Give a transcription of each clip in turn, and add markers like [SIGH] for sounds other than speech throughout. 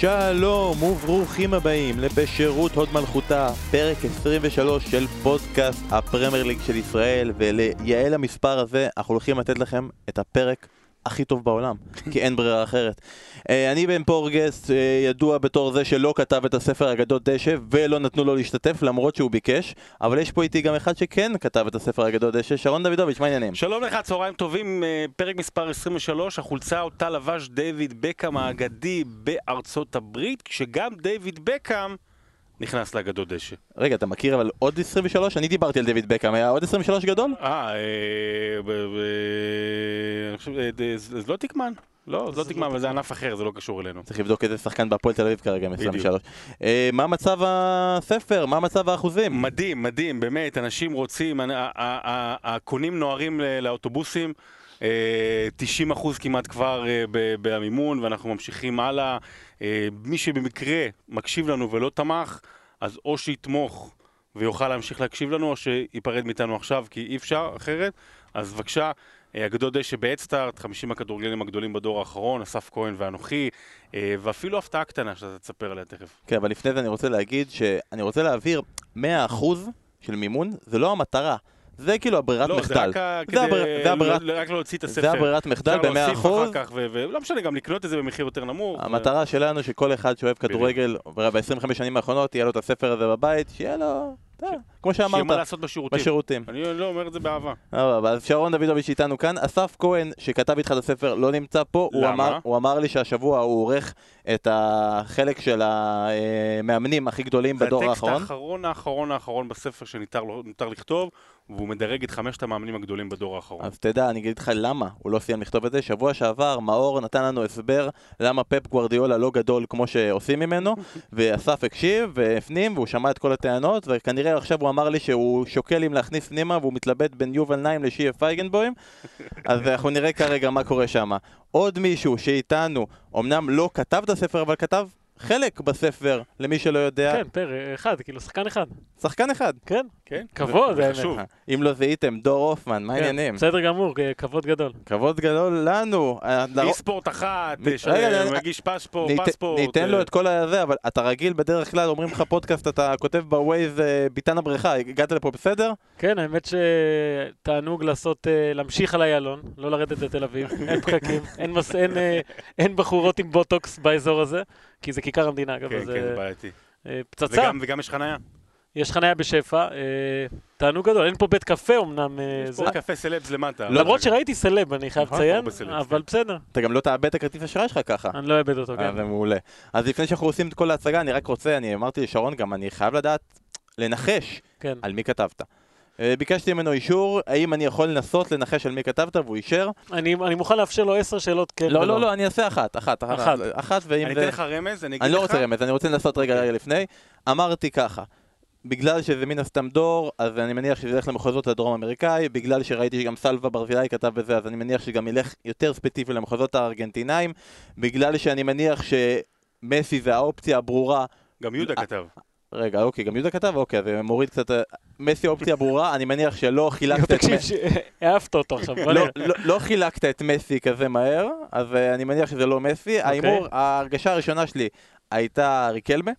שלום וברוכים הבאים לבשירות הוד מלכותה, פרק 23 של פודקאסט הפרמייר ליג של ישראל וליעל המספר הזה אנחנו הולכים לתת לכם את הפרק הכי טוב בעולם, כי אין ברירה אחרת. אה, אני בן פורגס, אה, ידוע בתור זה שלא כתב את הספר אגדות דשא ולא נתנו לו להשתתף למרות שהוא ביקש, אבל יש פה איתי גם אחד שכן כתב את הספר אגדות דשא, שרון דוידוביץ', מה העניינים? שלום לך, צהריים טובים, אה, פרק מספר 23, החולצה אותה לבש דיוויד בקאם האגדי בארצות הברית, כשגם דיוויד בקאם נכנס לאגדות דשא. רגע, אתה מכיר אבל עוד 23? אני דיברתי על דיוויד בקאם, היה עוד 23 גדול? אה, אה, אני חושב, אה, ד- זה לא. לא, זה לא תקמן, אבל זה ענף אחר, זה לא קשור אלינו. צריך לבדוק איזה שחקן בהפועל תל אביב כרגע עם בדיוק. 23. אה, מה מצב הספר? מה מצב האחוזים? מדהים, מדהים, באמת, אנשים רוצים, הקונים נוהרים לאוטובוסים, 90 אחוז כמעט כבר אה, במימון, ואנחנו ממשיכים הלאה. אה, מי שבמקרה מקשיב לנו ולא תמך, אז או שיתמוך ויוכל להמשיך להקשיב לנו, או שייפרד מאיתנו עכשיו, כי אי אפשר אחרת. אז בבקשה, אה, אגדות דשא באדסטארט, 50 הכדורגלנים הגדולים בדור האחרון, אסף כהן ואנוכי, אה, ואפילו הפתעה קטנה שאתה תספר עליה תכף. כן, אבל לפני זה אני רוצה להגיד שאני רוצה להבהיר, 100% של מימון זה לא המטרה. זה כאילו הברירת לא, זה מחדל. רק זה כדי הבר- זה הברירת- ל- רק להוציא את הספר. זה הברירת מחדל אפשר להוסיף ב-100%. אחר כך, ולא משנה, גם לקנות את זה במחיר יותר נמוך. המטרה שלנו שכל אחד שאוהב כדורגל, ב-25 שנים האחרונות, יהיה לו את הספר הזה בבית, שיהיה לו, כמו שיהיה מה שאמרת, לעשות בשירותים. בשירותים. אני לא אומר את זה באהבה. אבל אז שרון דוידוביץ' איתנו כאן, אסף כהן שכתב איתך את הספר לא נמצא פה, הוא למה? אמר, הוא אמר לי שהשבוע הוא עורך את החלק של המאמנים הכי גדולים זה בדור הטקסט האחרון. האחרון האחרון האחרון בספר שניתר לו- נותר לכתוב, והוא מדרג את חמשת המאמנים הגדולים בדור האחרון. אז תדע, אני אגיד לך למה הוא לא סיים לכתוב את זה. שבוע שעבר מאור נתן לנו הסבר למה פפ גוורדיולה לא גדול כמו שעושים ממנו, [LAUGHS] ואסף הקשיב והפנים והוא שמע את כל הטענות, וכנראה עכשיו הוא אמר לי שהוא שוקל אם להכניס פנימה והוא מתלבט בין יובל נעים לשיה פייגנבוים, [LAUGHS] אז אנחנו נראה כרגע מה קורה שם. עוד מישהו שאיתנו, אמנם לא כתב את הספר, אבל כתב חלק בספר, למי שלא יודע, כן, פר אחד, כאילו שחקן אחד. שחקן אחד. כן, כן? כבוד, זה. חשוב. אם לא זיהיתם, דור הופמן, מה כן, העניינים? בסדר גמור, אה, כבוד גדול. כבוד גדול לנו. אה, לרוב- אי ספורט אחת, אה, מגיש פספורט, ניתן- פספורט. ניתן לו אה, את כל הזה, אבל אתה רגיל בדרך כלל, אומרים לך פודקאסט, אתה כותב ב-Waze אה, ביתן הבריכה, הגעת לפה בסדר? כן, האמת שתענוג לעשות, אה, להמשיך על איילון, לא לרדת לתל אביב, [LAUGHS] אין פקקים, אין מס- אין, אה, אין בחורות עם בוטוקס באזור הזה, כי זה כיכר המדינה, אגב, כן, אז כן, אה, בעייתי. אה, פצצה, וגם- וגם יש חניה. יש חניה בשפע, אה, תענוג גדול, אין פה בית קפה אמנם, אה, יש זה- פה קפה סלבס למטה. למרות אבל- שראיתי סלב, אני חייב נכון, לציין, אבל כן. בסדר, אתה גם לא תאבד את הכרטיס אשראי שלך ככה. אני לא אאבד אותו, אה, כן. זה מעולה. אז לפני שאנחנו עושים את כל ההצגה, אני רק רוצה, אני אמרתי לשרון גם, אני חייב לדעת, לנחש כן. על מי כתבת. אה, ביקשתי ממנו אישור, האם אני יכול לנסות לנחש על מי כתבת, והוא אישר. אני אני מוכן לאפשר לו עשר שאלות כן לא, ולא. לא, לא, אני אעשה אחת, אחת, אחת, אחת. אחת, ואם אני זה... אתן לך רמז, אני אגיד לך... אני לא רוצה רמז, אני רוצה לנסות רגע רגע לפני. אמרתי ככה, בגלל שזה מן הסתם דור, אז אני מניח שזה ילך למחוזות הדרום אמריקאי, בגלל שראיתי שגם סלווה ברזילאי כתב בזה, אז אני מניח שגם ילך יותר ספציפי למחוזות הארגנטינאים, בגלל שאני מניח שמסי זה האופציה הברורה. גם יהודה אה, כתב. רגע, אוקיי, גם יהודה כתב? אוקיי, זה מוריד קצת... אה, מסי האופציה הברורה, אני מניח שלא חילקת את... תקשיב, מ- ש- העפת אותו עכשיו, בוא לא, נראה. לא, לא חילקת את מסי כזה מהר, אז uh, אני מניח שזה לא מסי. ההימור, ההרגשה הראשונה שלי הייתה ריקלמה.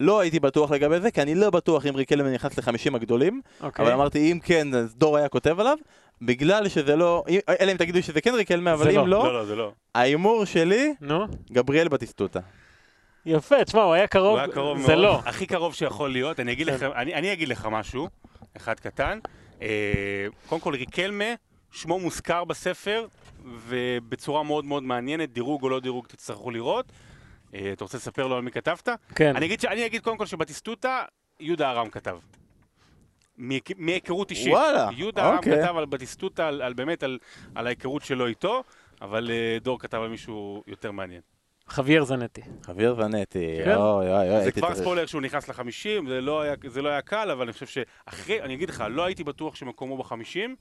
לא הייתי בטוח לגבי זה, כי אני לא בטוח אם ריקלמה נכנס לחמישים הגדולים, אוקיי. אבל אמרתי אם כן, אז דור היה כותב עליו, בגלל שזה לא, אם- אלא אם תגידו שזה כן ריקלמה, אבל אם לא. לא, לא, לא, לא. ההימור שלי, נו, גבריאל בטיסטוטה. יפה, תשמע, הוא היה קרוב, הוא היה קרוב מאוד. זה לא. הכי קרוב שיכול להיות. אני אגיד כן. לך, אני אני אגיד לך משהו, אחד קטן. אה, קודם כל, ריקלמה, שמו מוזכר בספר, ובצורה מאוד מאוד מעניינת, דירוג או לא דירוג תצטרכו לראות. אה, אתה רוצה לספר לו על מי כתבת? כן. אני אגיד ש- אני אגיד קודם כל שבטיסטוטה, יהודה ארם כתב. מהיכ- מהיכרות אישית. וואלה, יהודה ארם אוקיי. כתב על בטיסטוטה, על, על באמת על, על ההיכרות שלו איתו, אבל אה, דור כתב על מישהו יותר מעניין. חוויאר זנטי. חביר ונטי, כן. אוי אוי אוי, זה כבר צריך. ספוילר שהוא נכנס לחמישים, זה לא היה, זה לא היה קל, אבל אני חושב שאחרי, אני אגיד לך, לא הייתי בטוח שמקומו בחמישים,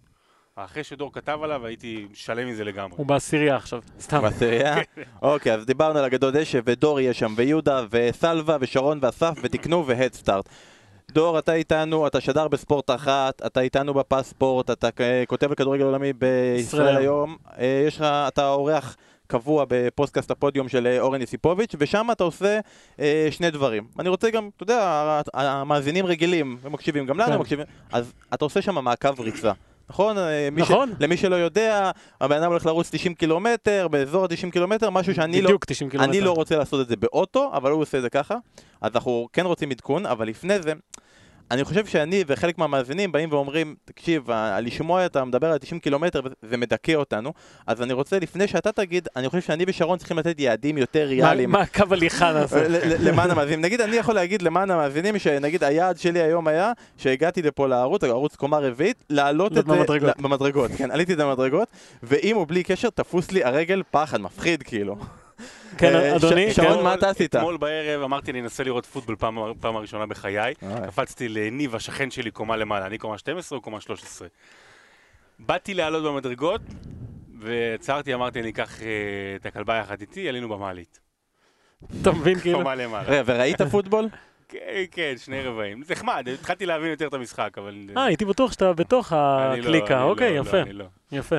אחרי שדור כתב עליו הייתי שלם מזה לגמרי. הוא בעשירייה עכשיו, סתם. בעשירייה? [LAUGHS] אוקיי, אז דיברנו על אגדות הדשא, ודור יהיה שם, ויהודה, וסלווה, ושרון, ואסף, ותקנו, וה-Headstart. דור, אתה איתנו, אתה שדר בספורט אחת, אתה איתנו בפספורט, אתה כותב על כדורגל עולמי בישראל- ישראל היום, אה, יש לך, אתה אורח קבוע בפודקאסט הפודיום של אה, אורן יסיפוביץ', ושם אתה עושה אה, שני דברים. אני רוצה גם, אתה יודע, המאזינים רגילים, הם מקשיבים גם לנו, כן. הם מקשיבים, אז אתה עושה שם מעקב ריצה. נכון? אה, נכון. ש... למי שלא יודע, הבן אדם הולך לרוץ 90 קילומטר, באזור ה-90 קילומטר, משהו שאני לא... בדיוק 90 קילומטר. אני לא רוצה לעשות את זה באוטו, אבל הוא עושה את זה ככה. אז אנחנו כן רוצים עדכון, אבל לפני זה, אני חושב שאני וחלק מהמאזינים באים ואומרים, תקשיב, לשמוע אתה מדבר על 90 קילומטר, זה מדכא אותנו. אז אני רוצה, לפני שאתה תגיד, אני חושב שאני ושרון צריכים לתת יעדים יותר ריאליים. מה הקו הליכה נעשה? למען המאזינים. נגיד, אני יכול להגיד למען המאזינים, שנגיד היעד שלי היום היה, שהגעתי לפה לערוץ, ערוץ קומה רביעית, להעלות את לעלות זה... במדרגות. ל- במדרגות, כן, עליתי את המדרגות, ועם או בלי קשר, תפוס לי הרגל פחד, מפחיד כאילו. כן, אה, אדוני, שרון, כן. מה אתה עשית? אתמול בערב אמרתי אני אנסה לראות פוטבול פעם, הראשונה בחיי. קפצתי לניב, השכן שלי, קומה למעלה. אני קומה 12 או קומה 13. באתי לעלות במדרגות, ועצרתי, אמרתי, אני אקח אה, את הכלבה יחד איתי, עלינו במעלית. אתה מבין כאילו? קומה למעלה. וראית פוטבול? כן, כן, שני רבעים. זה נחמד, התחלתי להבין יותר את המשחק, אבל... אה, הייתי בטוח שאתה בתוך הקליקה, אוקיי, יפה, אני. יפה.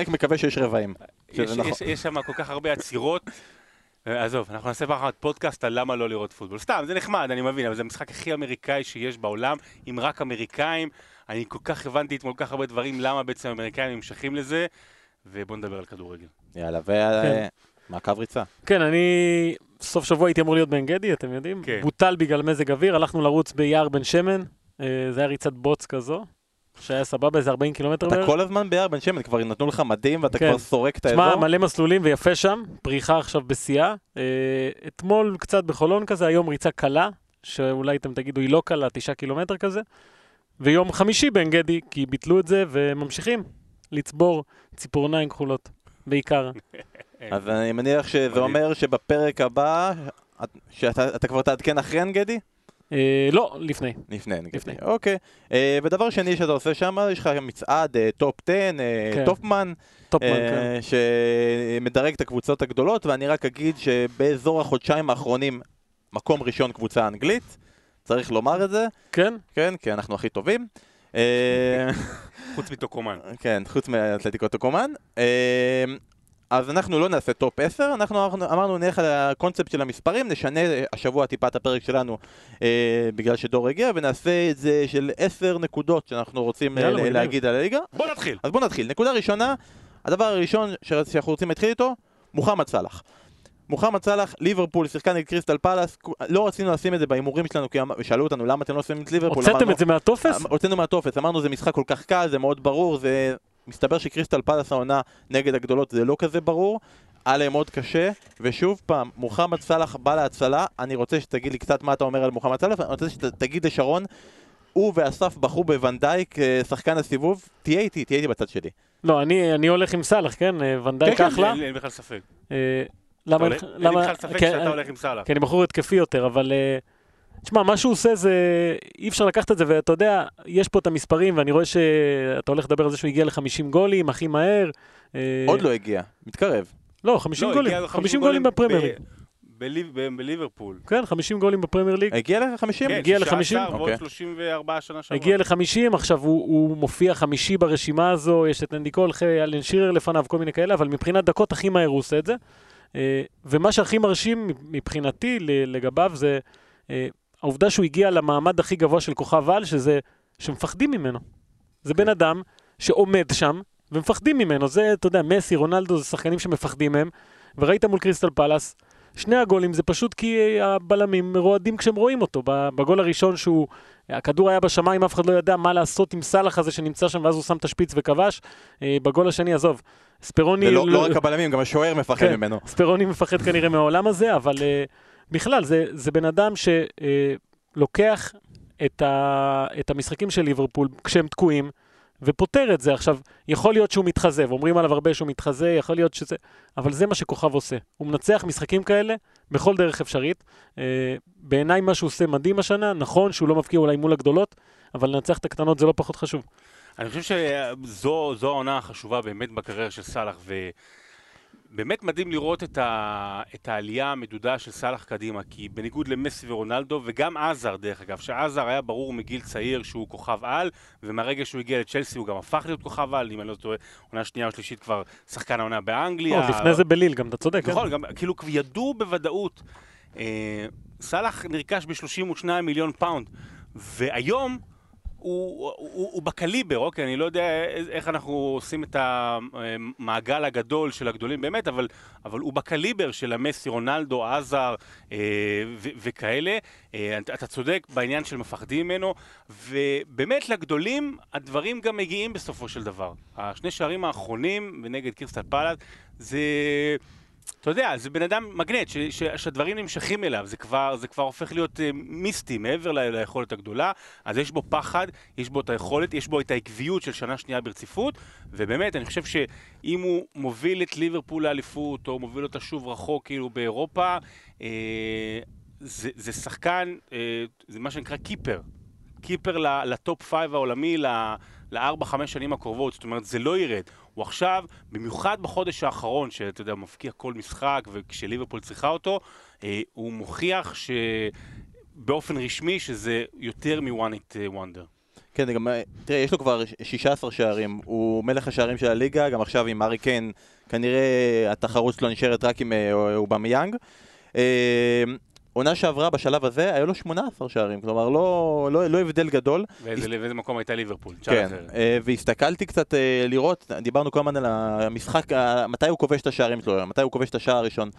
רק מקווה שיש רבעים. יש, נכון. יש, יש שם כל כך הרבה עצירות. אה, עזוב, אנחנו נעשה פעם אחת פודקאסט על למה לא לראות פוטבול. סתם, זה נחמד, אני מבין, אבל זה המשחק הכי אמריקאי שיש בעולם, עם רק אמריקאים. אני כל כך הבנתי אתמול כל כך הרבה דברים, למה בעצם האמריקאים נמשכים לזה, ובואו נדבר על כדורגל. יאללה, כן. ומעקב ריצה. כן, אני... סוף שבוע הייתי אמור להיות בעין גדי, אתם יודעים? כן. בוטל בגלל מזג אוויר, הלכנו לרוץ ביער בן שמן, אה, זה היה ריצת בוץ כזו, שהיה סבבה, איזה 40 קילומטר אתה. כל הזמן ביער בן שמן, כבר נתנו לך מדים ואתה כן. כבר סורק את האזור? מלא מסלולים ויפה שם, פריחה עכשיו בשיאה. אה, אתמול קצת בחולון כזה, היום ריצה קלה, שאולי אתם תגידו היא לא קלה, תשעה קילומטר כזה. ויום חמישי בעין גדי, כי ביטלו את זה וממשיכים לצבור ציפורניים כחולות, בעיקר. [LAUGHS] אז אני מניח שזה. אומר שבפרק הבא, את- שאתה אתה כבר תעדכן אחרי עין גדי? אה, לא, לפני. לפני עין גדי. לפני. אוקיי. אה, ודבר שני שאתה עושה שם, יש לך מצעד אה, טופ 10, אה, כן. טופמן, אה. שמדרג את הקבוצות הגדולות, ואני רק אגיד שבאזור החודשיים האחרונים, מקום ראשון קבוצה אנגלית, צריך לומר את זה, כן? כן, כי אנחנו הכי טובים. אה, חוץ מטוקומן. כן, חוץ מאתלטיקו טוקומן. אז אנחנו לא נעשה טופ 10, אנחנו אמרנו נלך על הקונספט של המספרים, נשנה השבוע טיפה את הפרק שלנו אה, בגלל שדור הגיע, ונעשה את זה של 10 נקודות שאנחנו רוצים יאללה, אה, מגניב. להגיד על הליגה. בוא נתחיל. אז בואו נתחיל. נקודה ראשונה, הדבר הראשון שאנחנו רוצים להתחיל איתו, מוחמד סאלח. מוחמד סאלח, ליברפול, שיחקה נגד קריסטל פאלאס, לא רצינו לשים את זה בהימורים שלנו, כי אמ- שאלו אותנו למה אתם לא שמים את ליברפול. הוצאתם את זה מהטופס? הוצאנו מהטופס, אמרנו זה משחק כל כך קל, זה מאוד ברור, זה... מסתבר שקריסטל פאלאס העונה נגד הגדולות זה לא כזה ברור, היה להם מאוד קשה, ושוב פעם, מוחמד סאלח בא להצלה, אני רוצה שתגיד לי קצת מה אתה אומר על מוחמד סאלח, אני רוצה שתגיד לשרון, הוא ואסף בחרו בוואן דייק, אה, שחקן הסיבוב, תהיה איתי, תהיה איתי בצד שלי. לא, אני אני הולך עם סאלח, כן? אה, ונדייק כן, אחלה. אין לי אין בכלל ספק. אה, למה... הולך- אין לי בכלל ספק כן, שאתה הולך עם סאלח. כי אני בחור התקפי יותר, אבל... תשמע, מה שהוא עושה זה... אי אפשר לקחת את זה, ואתה יודע, יש פה את המספרים, ואני רואה שאתה הולך לדבר על זה שהוא הגיע ל-50 גולים הכי מהר. אה, עוד לא הגיע, מתקרב. לא, 50 לא, גולים. הגיע לו 50 גולים בפרמייר ליג. בליברפול. כן, 50 גולים בפרמייר ליג. הגיע ל-50? כן, הגיע 16 ל-50? ועוד אוקיי. 34 שנה שעברה. הגיע ל-50, עכשיו הוא, הוא מופיע חמישי ברשימה הזו, יש את אנדי קולח, אלן שירר לפניו, כל מיני כאלה, אבל מבחינת דקות הכי מהר הוא עושה את זה. אה, ומה שהכי מרשים מבחינתי לגביו זה אה, העובדה שהוא הגיע למעמד הכי גבוה של כוכב על, שזה שמפחדים ממנו. זה בן אדם שעומד שם ומפחדים ממנו. זה, אתה יודע, מסי, רונלדו, זה שחקנים שמפחדים מהם. וראית מול קריסטל פלאס, שני הגולים זה פשוט כי הבלמים רועדים כשהם רואים אותו. בגול הראשון שהוא, הכדור היה בשמיים, אף אחד לא ידע מה לעשות עם סאלח הזה שנמצא שם, ואז הוא שם את השפיץ וכבש. אה, בגול השני, עזוב, ספרוני... ולא לא רק הבלמים, גם השוער מפחד כן. ממנו. ספרוני מפחד כנראה מהעולם הזה, אבל uh, בכלל, זה, זה בן אדם שלוקח את, ה, את המשחקים של ליברפול כשהם תקועים, ופותר את זה. עכשיו, יכול להיות שהוא מתחזה, ואומרים עליו הרבה שהוא מתחזה, יכול להיות שזה... אבל זה מה שכוכב עושה. הוא מנצח משחקים כאלה בכל דרך אפשרית. Uh, בעיניי מה שהוא עושה מדהים השנה, נכון שהוא לא מבקיע אולי מול הגדולות, אבל לנצח את הקטנות זה לא פחות חשוב. אני חושב שזו זו העונה החשובה באמת בקריירה של סאלח, באמת מדהים לראות את, ה... את העלייה המדודה של סאלח קדימה, כי בניגוד למסי ורונלדו, וגם עזר דרך אגב, שעזר היה ברור מגיל צעיר שהוא כוכב על, ומהרגע שהוא הגיע לצ'לסי הוא גם הפך להיות כוכב על, אם אני לא טועה, עונה שנייה או שלישית כבר שחקן העונה באנגליה. עוד לפני זה בכלל, גם אתה צודק, כן? נכון, גם כאילו ידעו בוודאות. אה, סאלח נרכש ב-32 מיליון פאונד, והיום... הוא, הוא, הוא בקליבר, אוקיי, אני לא יודע איך אנחנו עושים את המעגל הגדול של הגדולים באמת, אבל, אבל הוא בקליבר של המסי, רונלדו, הזארד אה, ו, וכאלה. אה, אתה צודק בעניין של מפחדים ממנו, ובאמת לגדולים הדברים גם מגיעים בסופו של דבר. השני שערים האחרונים נגד קירסטל פלאט זה... אתה יודע, זה בן אדם מגנט, ש, ש, שהדברים נמשכים אליו, זה כבר, זה כבר הופך להיות uh, מיסטי מעבר ל, ליכולת הגדולה, אז יש בו פחד, יש בו את היכולת, יש בו את העקביות של שנה שנייה ברציפות, ובאמת, אני חושב שאם הוא מוביל את ליברפול לאליפות, או מוביל אותה שוב רחוק כאילו באירופה, אה, זה, זה שחקן, אה, זה מה שנקרא keeper, keeper ל-top five העולמי, לארבע, חמש שנים הקרובות, זאת אומרת, זה לא ירד. הוא עכשיו, במיוחד בחודש האחרון, שאתה יודע, מפקיע כל משחק, וכשליברפול צריכה אותו, אה, הוא מוכיח שבאופן רשמי שזה יותר מ-one hit אה, wonder. כן, גם, אה, תראה, יש לו כבר 16 שערים, הוא מלך השערים של הליגה, גם עכשיו עם הארי קיין, כנראה התחרות שלו נשארת רק עם אובמיאנג. עונה שעברה בשלב הזה, היה לו 18 שערים, כלומר לא, לא, לא הבדל גדול. ואיזה, ואיזה מקום הייתה ליברפול, כן, אה, והסתכלתי קצת אה, לראות, דיברנו כל הזמן על המשחק, מתי הוא כובש את השערים שלו, מתי הוא כובש את השער הראשון.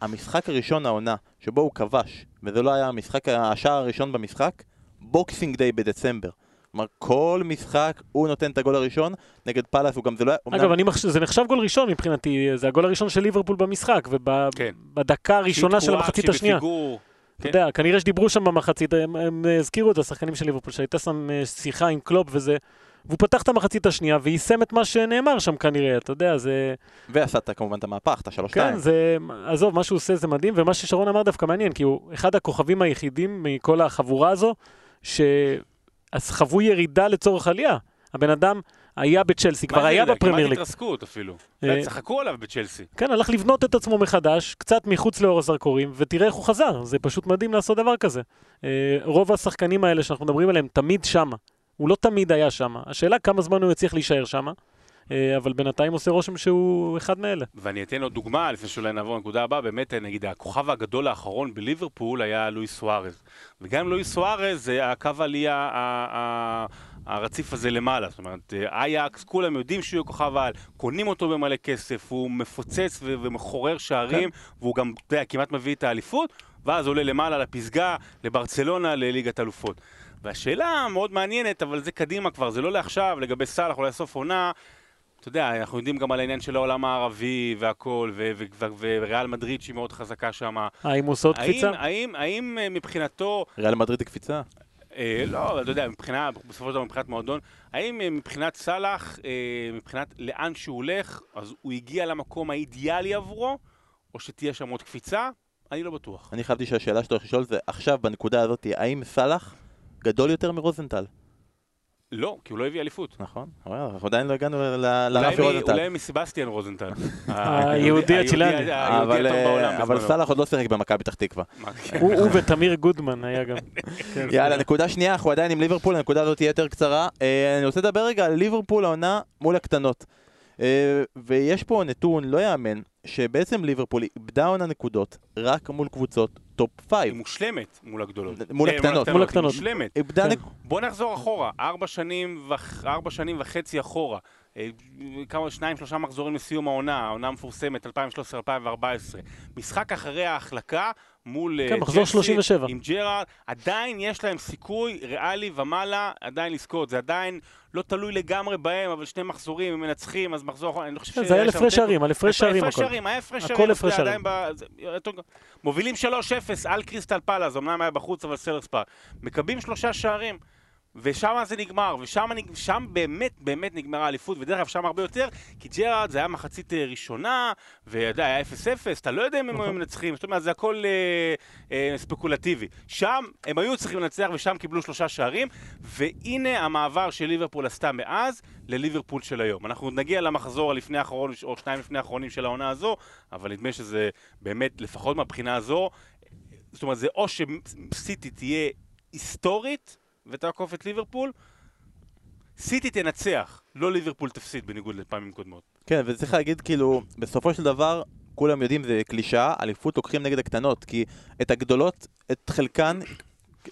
המשחק הראשון העונה, שבו הוא כבש, וזה לא היה המשחק, השער הראשון במשחק, Boxing Day בדצמבר. כלומר, כל משחק הוא נותן את הגול הראשון, נגד פאלאס הוא גם, זה לא... אגב, אני מחש... זה נחשב גול ראשון מבחינתי, זה הגול הראשון של ליברפול במשחק, ובדקה כן. הראשונה של המחצית השנייה. בפיגור... אתה יודע, כנראה שדיברו שם במחצית, הם, הם הזכירו את השחקנים של ליברפול, שהייתה שם אה, שיחה עם קלופ וזה, והוא פתח את המחצית השנייה ויישם את מה שנאמר שם כנראה, אתה יודע, זה... ועשה כמובן את המהפך, את השלוש-שתיים. כן, זה... עזוב, מה שהוא עושה זה מדהים, ומה ששרון אמר דווקא מעניין, כי הוא אחד הכוכבים היחידים מכל החבורה הזו, ש... אז חוו ירידה לצורך עלייה. הבן אדם היה בצ'לסי, כבר היה בפרמייר ליג. כמעט התרסקות אפילו. אה, צחקו עליו בצ'לסי. כן, הלך לבנות את עצמו מחדש, קצת מחוץ לאור הזרקורים, ותראה איך הוא חזר. זה פשוט מדהים לעשות דבר כזה. אה, רוב השחקנים האלה שאנחנו מדברים עליהם תמיד שמה. הוא לא תמיד היה שמה. השאלה כמה זמן הוא יצליח להישאר שמה. אה, אבל בינתיים עושה רושם שהוא אחד מאלה. ואני אתן לו דוגמה, לפני שאולי נעבור לנקודה הבאה, באמת, נגיד, הכוכב הגדול האחרון בליברפול היה לואי סוארז. וגם לואי סוארז זה הקו עלייה הרציף הזה למעלה. זאת אומרת, אייקס, כולם יודעים שהוא יהיה כוכב על, קונים אותו במלא כסף, הוא מפוצץ ומחורר שערים, כן. והוא גם, אתה יודע, כמעט מביא את האליפות, ואז עולה למעלה לפסגה, לברצלונה, לליגת אלופות. והשאלה המאוד מעניינת, אבל זה קדימה כבר, זה לא לעכשיו, לגבי סאלח, אולי סוף עונה, אתה יודע, אנחנו יודעים גם על העניין של העולם הערבי והכל, וריאל מדריד שהיא מאוד חזקה שם. האם הוא עושה עוד קפיצה? האם, האם אה, מבחינתו... ריאל מדריד היא קפיצה? אה, לא, אתה יודע, מבחינה, בסופו של דבר מבחינת מועדון, האם אה, מבחינת סאלח, אה, מבחינת לאן שהוא הולך, אז הוא הגיע למקום האידיאלי עבורו, או שתהיה שם עוד קפיצה? אני לא בטוח. אני חשבתי שהשאלה שאתה הולך לשאול זה, עכשיו בנקודה הזאת, האם סאלח גדול יותר מרוזנטל? לא, כי הוא לא הביא אליפות. נכון, אנחנו עדיין לא הגענו לרפי רוזנטל. אולי מסבסטיאן רוזנטל. [LAUGHS] היהודי הצ'ילני. אבל סאלח עוד לא שיחק במכבי פתח תקווה. כן. הוא ותמיר גודמן היה גם. [LAUGHS] כן, יאללה, נקודה שנייה, אנחנו עדיין עם ליברפול, הנקודה הזאת תהיה יותר קצרה. אה, אני רוצה לדבר רגע על ליברפול העונה מול הקטנות. אה, ויש פה נתון, לא יאמן, שבעצם ליברפול איבדה העונה נקודות רק מול קבוצות top five. היא מושלמת מול הגדולות. מול אה, הקטנות. מול הקטנות. היא מושלמת. כן. בוא נחזור אחורה, ארבע שנים, וח... ארבע שנים וחצי אחורה. אה, כמה, שניים, שלושה מחזורים לסיום העונה, העונה המפורסמת, 2013-2014. משחק אחרי ההחלקה מול כן, מחזור 37. עם ג'רארד, עדיין יש להם סיכוי ריאלי ומעלה עדיין לזכות. זה עדיין לא תלוי לגמרי בהם, אבל שני מחזורים, הם מנצחים, אז מחזור... אני לא חושב ש... זה היה הפרש שערים, על הפרש שערים הכל. שערים, הפרש שערים. הכל הפרש שערים. מובילים 3-0 על קריסטל פאלאס, אמנם היה בחוץ, אבל סלהרסט פארק. מקבלים שלושה שערים. ושם זה נגמר, ושם נג... שם באמת באמת נגמרה האליפות, ודרך אגב שם הרבה יותר, כי ג'רארד זה היה מחצית אה, ראשונה, ויודע, היה 0-0, אתה לא יודע אם הם נכון. היו מנצחים, זאת אומרת, זה הכל אה, אה, ספקולטיבי. שם הם היו צריכים לנצח, ושם קיבלו שלושה שערים, והנה המעבר של ליברפול עשתה מאז לליברפול של היום. אנחנו נגיע למחזור הלפני האחרון, או שניים לפני האחרונים של העונה הזו, אבל נדמה שזה באמת, לפחות מהבחינה הזו, זאת אומרת, זה או שסיטי תהיה היסטורית ותעקוף את ליברפול, סיטי תנצח, לא ליברפול תפסיד בניגוד לפעמים קודמות. כן, וצריך להגיד, כאילו, בסופו של דבר, כולם יודעים, זה קלישאה, אליפות לוקחים נגד הקטנות, כי את הגדולות, את חלקן,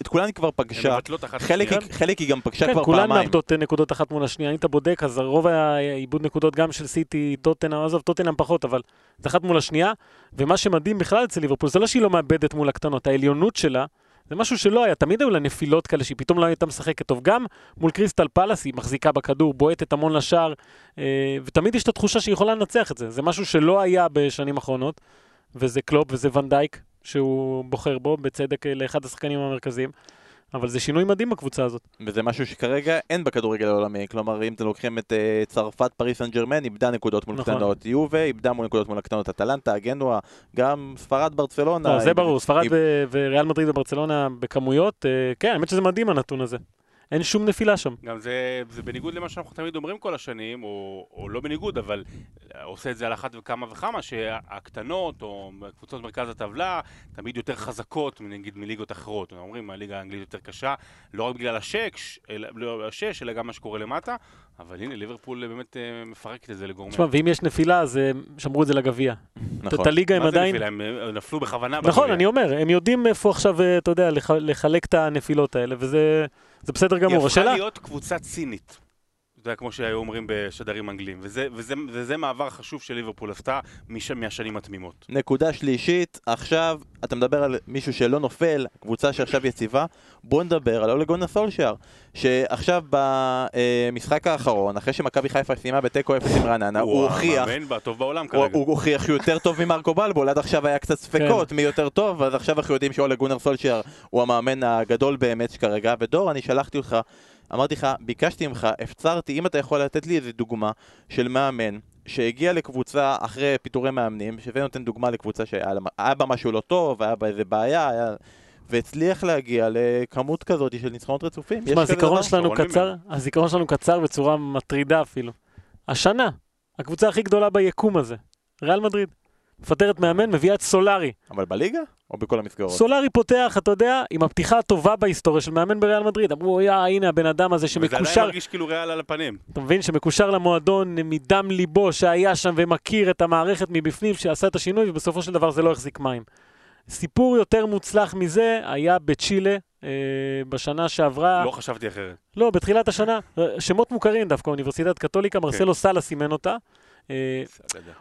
את כולן היא כבר פגשה. חלק. היא- חלק היא גם פגשה כן, כבר כולן פעמיים. מאבדות אה, נקודות אחת מול השנייה. אם אתה בודק, אז הרוב היה עיבוד נקודות גם של סיטי, טוטנאם, עזוב, טוטנאם פחות, אבל זה אחת מול השנייה. ומה שמדהים בכלל אצל ליברפול, זה לא שהיא לא מאבדת מול הקטנות, העליונות שלה, זה משהו שלא היה. תמיד היו לה נפילות כאלה, שהיא פתאום לא הייתה משחקת טוב. גם מול קריסטל פאלאס, היא מחזיקה בכדור, בועטת המון לשער, אה, ותמיד יש את התחושה שהיא יכולה לנצח את זה. זה משהו שלא היה בשנים האחרונות, וזה קלופ וזה ואן דייק, שהוא בוחר בו, בצדק אה, לאחד השחקנים המרכזיים. אבל זה שינוי מדהים בקבוצה הזאת. וזה משהו שכרגע אין בכדורגל העולמי, כלומר אם אתם לוקחים את אה, צרפת, פריס סן ג'רמן, איבדה נקודות מול נכון. קטנות, יובה איבדה מול נקודות מול הקטנות, אטלנטה, גנואה, גם ספרד, ברצלונה. לא, זה ברור, ספרד ו- וריאל מדריד וברצלונה בכמויות, אה, כן, האמת שזה מדהים הנתון הזה. אין שום נפילה שם. גם זה, זה בניגוד למה שאנחנו תמיד אומרים כל השנים, או, או לא בניגוד, אבל עושה את זה על אחת וכמה וכמה, שהקטנות, או קבוצות מרכז הטבלה, תמיד יותר חזקות, נגיד, מליגות אחרות. אנחנו אומרים, הליגה האנגלית יותר קשה, לא רק בגלל השש, אלא, לא השש, אלא גם מה שקורה למטה, אבל הנה, ליברפול באמת אה, מפרקת את זה לגורמים. תשמע, ואם יש נפילה, אז אה, שמרו את זה לגביע. את נכון. הליגה הם מה זה עדיין... נפילה? הם אה, נפלו בכוונה. נכון, בגביע. אני אומר, הם יודעים איפה עכשיו, אתה יודע, לח- לחלק את הנפילות האלה, וזה זה בסדר היא גמור. הפכה השאלה, להיות קבוצה צינית. אתה יודע, כמו שהיו אומרים בשדרים אנגליים. וזה, וזה, וזה מעבר חשוב שליברפול עשתה מש, מהשנים התמימות. נקודה שלישית, עכשיו אתה מדבר על מישהו שלא נופל, קבוצה שעכשיו יציבה, בוא נדבר על אולגונה סולשיאר, שעכשיו במשחק האחרון, אחרי שמכבי חיפה סיימה בתיקו אפס עם רעננה, הוא הוכיח, המאמן הטוב בעולם הוא, כרגע. הוא הוכיח שהוא יותר טוב ממרקו בלבול, עד עכשיו היה קצת ספקות כן. מי יותר טוב, אז עכשיו אנחנו יודעים שאולה גונר סולשיאר הוא המאמן הגדול באמת כרגע, ודור, אני שלחתי אותך, אמרתי לך, ביקשתי ממך, הפצרתי, אם אתה יכול לתת לי איזה דוגמה של מאמן שהגיע לקבוצה אחרי פיטורי מאמנים, שזה נותן דוגמה לקבוצה שהיה בה משהו לא טוב, היה בה איזה בעיה, היה... והצליח להגיע לכמות כזאת של ניצחונות רצופים. יש תשמע, הזיכרון? שלנו קצר, הזיכרון שלנו קצר בצורה מטרידה אפילו. השנה, הקבוצה הכי גדולה ביקום הזה, ריאל מדריד. מפטרת מאמן, מביאה את סולארי. אבל בליגה? או בכל המסגרות? סולארי פוטח, אתה יודע, עם הפתיחה הטובה בהיסטוריה של מאמן בריאל מדריד. אמרו, יא, הנה הבן אדם הזה וזה עדיין שמקושר, מרגיש כאילו ריאל על הפנים. אתה מבין, שמקושר למועדון מדם ליבו, שהיה שם ומכיר את המערכת מבפנים, שעשה את השינוי, ובסופו של דבר זה לא החזיק מים. סיפור יותר מוצלח מזה היה בצ'ילה, אה, בשנה שעברה. לא חשבתי אחרת. לא, בתחילת השנה, שמות מוכרים דווקא, אוניברסיטת קתוליקה, כן. מרסלו סאלה סימן אותה. אה.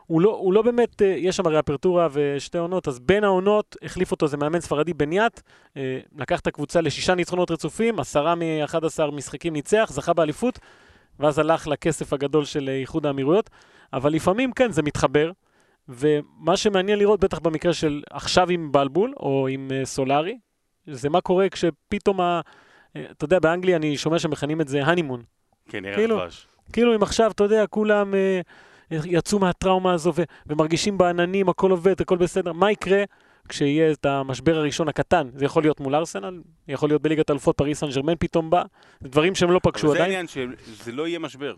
הוא לא, הוא לא באמת, אה, יש שם ריאפרטורה ושתי עונות, אז בין העונות החליף אותו איזה מאמן ספרדי בניאט, אה, לקח את הקבוצה לשישה ניצחונות רצופים, עשרה מ-11 משחקים ניצח, זכה באליפות, ואז הלך לכסף הגדול של איחוד האמירויות, אבל לפעמים כן, זה מתחבר, ומה שמעניין לראות, בטח במקרה של עכשיו עם בלבול, או עם סולארי, זה מה קורה כשפתאום, ה... אתה יודע, באנגליה אני שומע שמכנים את זה הנימון. כן, ערב כאילו, דבש. כאילו אם עכשיו, אתה יודע, כולם יצאו מהטראומה הזו ו- ומרגישים בעננים, הכל עובד, הכל בסדר, מה יקרה כשיהיה את המשבר הראשון הקטן? זה יכול להיות מול ארסנל, יכול להיות בליגת אלופות פריס סן ג'רמן פתאום בא, דברים שהם לא פגשו אבל זה עדיין. העניין שזה לא יהיה משבר.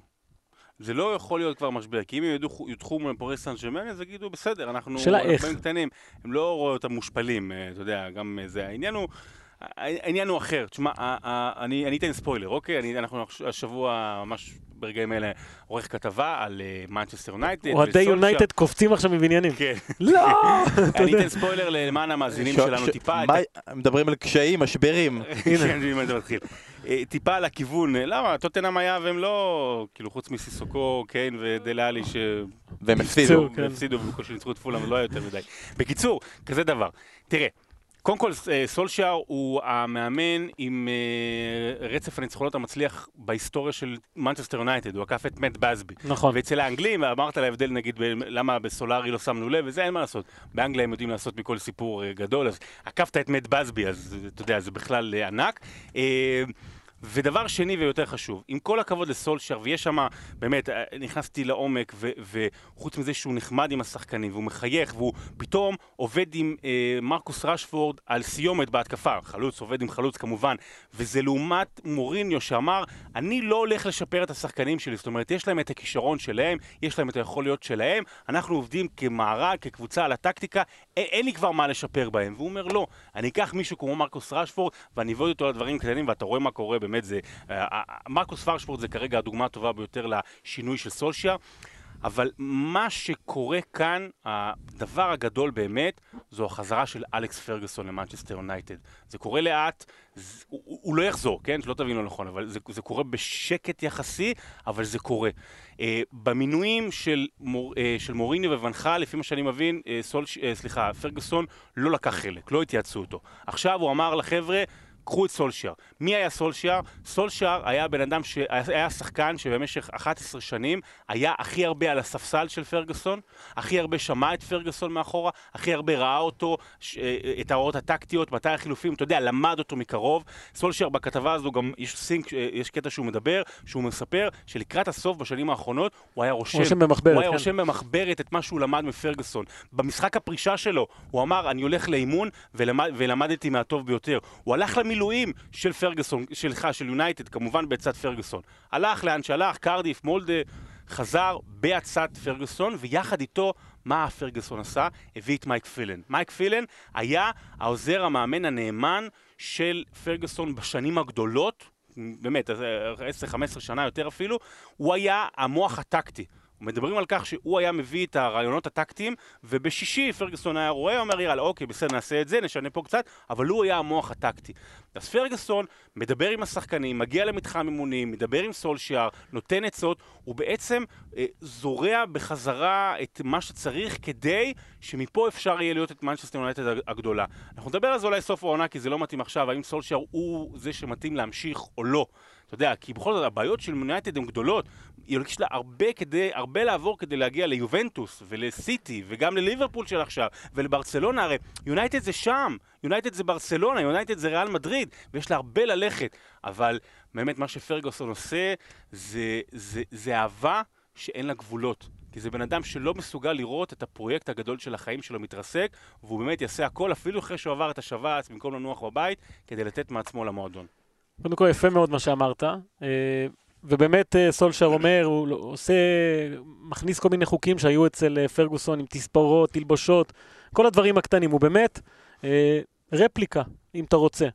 זה לא יכול להיות כבר משבר, כי אם הם יודחו- מול פריס סן ג'רמן, אז יגידו, בסדר, אנחנו שאלה איך. קטנים. הם לא רואים אותם מושפלים, אה, אתה יודע, גם אה, זה. העניין הוא... העניין הוא אחר, תשמע, אני אני אתן ספוילר, אוקיי? אני- אנחנו השבוע, ממש ברגעים אלה, עורך כתבה על מנצ'סטר יונייטד. אוהדי יונייטד קופצים עכשיו מבניינים. כן. [LAUGHS] לא! [LAUGHS] אני. אתן ספוילר למען המאזינים שלנו טיפה. מדברים על קשיים, משברים. [LAUGHS] כן, זה מתחיל. אה, טיפה על הכיוון, אה, למה? טוטנאם היה והם לא, כאילו חוץ מסיסוקו, קיין ודלה אלי ש... והם הפסידו. כן. הפסידו ובקושי ניצחו את פולאם, לא היה יותר מדי. בקיצור, כזה דבר. תראה, קודם כל אה, סולשיאר הוא המאמן עם אה, רצף הניצחונות המצליח בהיסטוריה של מנצ'סטר יונייטד, הוא עקף את מאט באזבי. נכון. ואצל האנגלים, אמרת על ההבדל נגיד למה בסולארי לא שמנו לב, וזה אין מה לעשות. באנגליה הם יודעים לעשות מכל סיפור אה, גדול, אז עקפת את מאט באזבי, אז אתה יודע, זה בכלל ענק. ודבר שני ויותר חשוב, עם כל הכבוד לסולשר, ויש שם, באמת, אה, נכנסתי לעומק, ו- וחוץ מזה שהוא נחמד עם השחקנים, והוא מחייך, והוא פתאום עובד עם אה, מרקוס רשפורד על סיומת בהתקפה, חלוץ עובד עם חלוץ כמובן, וזה לעומת מוריניו שאמר, אני לא הולך לשפר את השחקנים שלי, זאת אומרת, יש להם את הכישרון שלהם, יש להם את היכוליות שלהם, אנחנו עובדים כמארג, כקבוצה על הטקטיקה, אין, אין לי כבר מה לשפר בהם. והוא אומר, לא, אני אקח מישהו כמו מרקוס רשפורד, ואני אבוא איתו על דברים קטנים, ואתה רואה מה קורה, זה... אה, אה, מרקוס רשפורד זה כרגע הדוגמה הטובה ביותר לשינוי של סולשייר. אבל מה שקורה כאן, הדבר הגדול באמת, זו החזרה של אלכס פרגוסון למנצ'סטר יונייטד. זה קורה לאט, זה, הוא, הוא לא יחזור, כן? שלא תבינו נכון, אבל זה, זה קורה בשקט יחסי, אבל זה קורה. אה, במינויים של, מור, אה, של מוריניו וואן חאל, לפי מה שאני מבין, אה, סול, אה, סליחה, פרגוסון לא לקח חלק, לא התייעצו איתו. עכשיו הוא אמר לחבר'ה, קחו את סולשיאר. מי היה סולשיאר? סולשיאר היה בן אדם שהיה שחקן שבמשך 11 שנים היה הכי הרבה על הספסל של פרגוסון, הכי הרבה שמע את פרגוסון מאחורה, הכי הרבה ראה אותו, ש... אה, את ההוראות הטקטיות, מתי החילופים, אתה יודע, למד אותו מקרוב. סולשיאר בכתבה הזו גם יש סינק, אה, יש קטע שהוא מדבר, שהוא מספר שלקראת הסוף בשנים האחרונות הוא היה רושם, רושם במחברת, הוא היה כן. רושם במחברת את מה שהוא למד מפרגוסון. במשחק הפרישה שלו הוא אמר, אני הולך לאימון ולמד, ולמדתי מהטוב ביותר. הוא הלך למילואים של פרגוסון, שלך, של יונייטד, כמובן בעצת פרגוסון. הלך לאן שהלך, קרדיף, מולדה, חזר בעצת פרגוסון, ויחד איתו, מה פרגוסון עשה? הביא את מייק פילן. מייק פילן היה העוזר המאמן הנאמן של פרגוסון בשנים הגדולות, באמת, 10-15 שנה יותר אפילו, הוא היה המוח הטקטי. מדברים על כך שהוא היה מביא את הרעיונות הטקטיים, ובשישי פרגוסון היה רואה, אומר יאללה, אוקיי, בסדר, נעשה את זה, נשנה פה קצת, אבל הוא היה המוח הטקטי. אז פרגוסון מדבר עם השחקנים, מגיע למתחם אימונים, מדבר עם סולשיאר, נותן עצות, הוא בעצם אה, זורע בחזרה את מה שצריך כדי שמפה אפשר יהיה להיות את מנצ'סטר יונייטד הגדולה. אנחנו נדבר על זה אולי סוף העונה, כי זה לא מתאים עכשיו, האם סולשיאר הוא זה שמתאים להמשיך או לא. אתה יודע, כי בכל זאת הבעיות של יונייטד הן גדולות. יש לה הרבה כדי, הרבה לעבור כדי להגיע ליובנטוס ולסיטי וגם לליברפול של עכשיו ולברצלונה, הרי יונייטד זה שם, יונייטד זה ברצלונה, יונייטד זה ריאל מדריד ויש לה הרבה ללכת, אבל באמת מה שפרגוסון עושה זה, זה, זה אהבה שאין לה גבולות. כי זה בן אדם שלא מסוגל לראות את הפרויקט הגדול של החיים שלו מתרסק, והוא באמת יעשה הכל, אפילו אחרי שהוא עבר את השבץ, במקום לנוח בבית, כדי לתת מעצמו למועדון. קודם כל, יפה מאוד מה שאמרת. אה, ובאמת אה, סולשר אומר, הוא לא- עושה, מכניס כל מיני חוקים שהיו אצל אה, פרגוסון עם תספורות, תלבושות, כל הדברים הקטנים. הוא באמת רפליקה, אם אתה רוצה.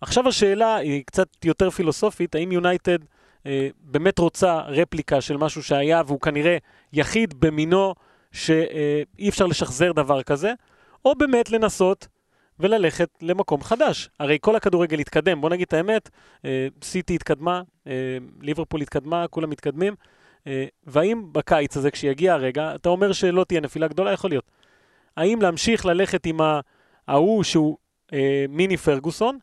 עכשיו השאלה היא קצת יותר פילוסופית, האם יונייטד באמת רוצה רפליקה של משהו שהיה, והוא כנראה יחיד במינו, שאי אפשר לשחזר דבר כזה, או באמת לנסות וללכת למקום חדש. הרי כל הכדורגל התקדם, בוא נגיד את האמת, אה, סיטי התקדמה, אה, ליברפול התקדמה, כולם מתקדמים, אה, והאם בקיץ הזה, כשיגיע הרגע, אתה אומר שלא תהיה נפילה גדולה, יכול להיות. האם להמשיך ללכת עם ההוא שהוא אה, מיני פרגוסון,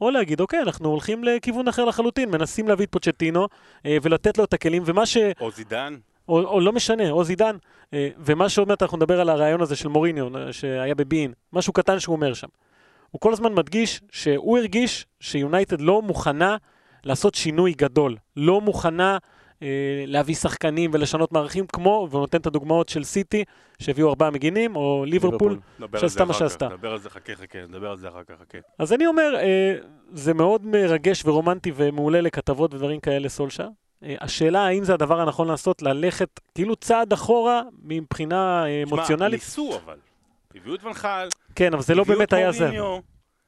או להגיד, אוקיי, אנחנו הולכים לכיוון אחר לחלוטין, מנסים להביא את פוצ'טינו אה, ולתת לו את הכלים, ומה ש... או זידן. או, או לא משנה, או זידן. אה, ומה שעוד מעט אנחנו נדבר על הרעיון הזה של מוריניו, אה, שהיה בבין, משהו קטן שהוא אומר שם. הוא כל הזמן מדגיש שהוא הרגיש שיונייטד לא מוכנה לעשות שינוי גדול. לא מוכנה אה, להביא שחקנים ולשנות מערכים, כמו, והוא נותן את הדוגמאות של סיטי, שהביאו ארבעה מגינים, או ליברפול, שעשתה מה שעשתה. נדבר על זה, חכה, חכה, נדבר על זה אחר כך, חכה. אז אני אומר, אה, זה מאוד מרגש ורומנטי ומעולה לכתבות ודברים כאלה, סולשה. אה, השאלה האם זה הדבר הנכון לעשות, ללכת כאילו צעד אחורה מבחינה אה, תשמע, אמוציונלית. ניסו אבל. הביאו את ונחל, כן, אבל זה לא באמת היה זה.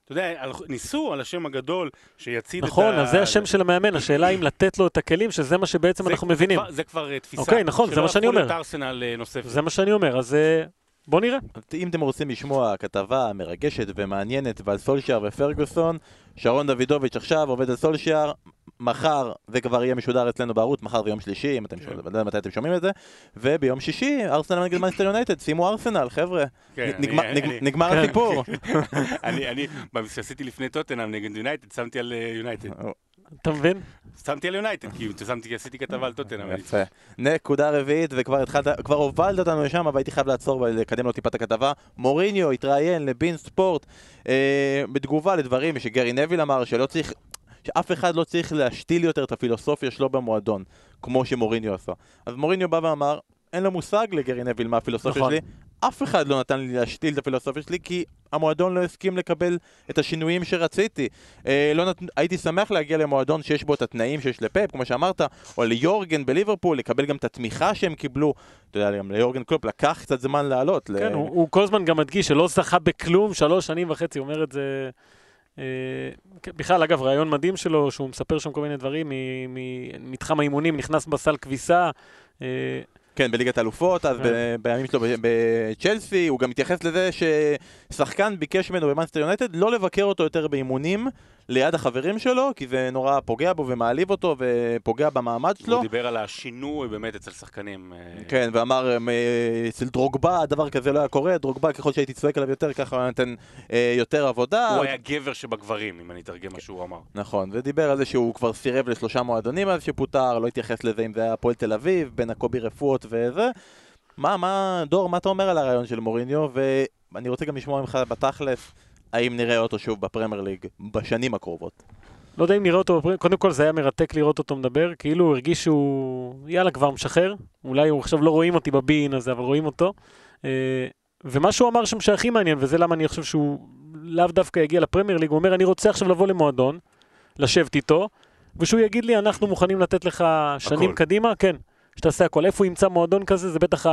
אתה יודע, ניסו על השם הגדול שיצעיד את ה... נכון, אז זה השם של המאמן, השאלה אם לתת לו את הכלים, שזה מה שבעצם זה- אנחנו זה מבינים. כבר- זה כבר אה, תפיסה. אוקיי, נכון, זה מה שאני שלא אומר. יהפכו להיות ארסנל אה, נוספת. זה מה שאני אומר, אז אה, בוא נראה. אם אתם רוצים לשמוע כתבה מרגשת ומעניינת ועל סולשיאר ופרגוסון, שרון דוידוביץ' עכשיו עובד על סולשיאר, מחר זה כבר יהיה משודר אצלנו בערוץ, מחר ויום שלישי, אם אתם שומעים, לא יודע מתי אתם שומעים את זה, וביום שישי, ארסנל נגד מנסטר יונייטד, שימו ארסנל, חבר'ה, כן, נגמר- כן. הסיפור. [LAUGHS] אני, אני, שעשיתי לפני טוטנאם נגד יונייטד, שמתי על אה, יונייטד. אתה מבין? שמתי על יונייטד, כי שמתי, עשיתי כתבה על טוטנאם. יפה. נקודה רביעית, וכבר התחלת, כבר הובלת אותנו לשם, אבל הייתי חייב לעצור ולקדם לו טיפה את הכתבה. מוריניו התראיין לבין ספורט אה, בתגובה לדברים שגרי נביל אמר, שלא צריך... שאף אחד לא צריך להשתיל יותר את הפילוסופיה שלו במועדון, כמו שמוריניו עשה. אז מוריניו בא ואמר, אין לו מושג לגרי נביל מה הפילוסופיה נכון. שלי, אף אחד לא נתן לי להשתיל את הפילוסופיה שלי, כי המועדון לא הסכים לקבל את השינויים שרציתי. אה, לא נת... הייתי שמח להגיע למועדון שיש בו את התנאים שיש לפאפ, כמו שאמרת, או ליורגן בליברפול, לקבל גם את התמיכה שהם קיבלו. אתה יודע, גם ליורגן קלופ לקח קצת זמן לעלות. ל- כן, הוא, הוא כל הזמן גם מדגיש שלא זכה בכלום שלוש שנים וחצי, הוא אומר את זה... אה, כן, בכלל, אגב, רעיון מדהים שלו, שהוא מספר שם כל מיני דברים ממתחם האימונים, נכנס בסל כביסה. אה, כן, בליגת האלופות, אז. ב- בימים שלו בצ'לסי, הוא גם התייחס לזה ששחקן ביקש ממנו במאנסטר יונייטד לא לבקר אותו יותר באימונים ליד החברים שלו, כי זה נורא פוגע בו ומעליב אותו ופוגע במעמד שלו. הוא דיבר על השינוי באמת אצל שחקנים. אה, כן, ואמר, "מ- אצל דרוגבה דבר כזה לא היה קורה, דרוגבה ככל שהייתי צועק עליו יותר, ככה הוא היה נותן אה, יותר עבודה. הוא היה גבר שבגברים, אם אני אתרגם מה שהוא אמר. נכון, ודיבר על זה שהוא כבר סירב לשלושה מועדונים אז שפוטר, לא התייחס לזה אם זה היה הפועל תל אביב, בין הקובי רפואות וזה. מה, מה, דור, מה אתה אומר על הרעיון של מוריניו? ואני רוצה גם לשמוע ממך בתכלס, האם נראה אותו שוב בפרמייר ליג בשנים הקרובות. לא יודע אם נראה אותו, קודם כל זה היה מרתק לראות אותו מדבר, כאילו הוא הרגיש שהוא, יאללה, כבר משחרר. אולי הוא עכשיו לא רואים אותי בבין הזה, אבל רואים אותו. אה, ומה שהוא אמר שם שהכי מעניין, וזה למה אני חושב שהוא לאו דווקא יגיע לפרמייר ליג, הוא אומר, אני רוצה עכשיו לבוא למועדון, לשבת איתו, ושהוא יגיד לי, אנחנו מוכנים לתת לך שנים הכל. קדימה, כן, שתעשה הכל. איפה הוא ימצא מועדון כזה? זה בטח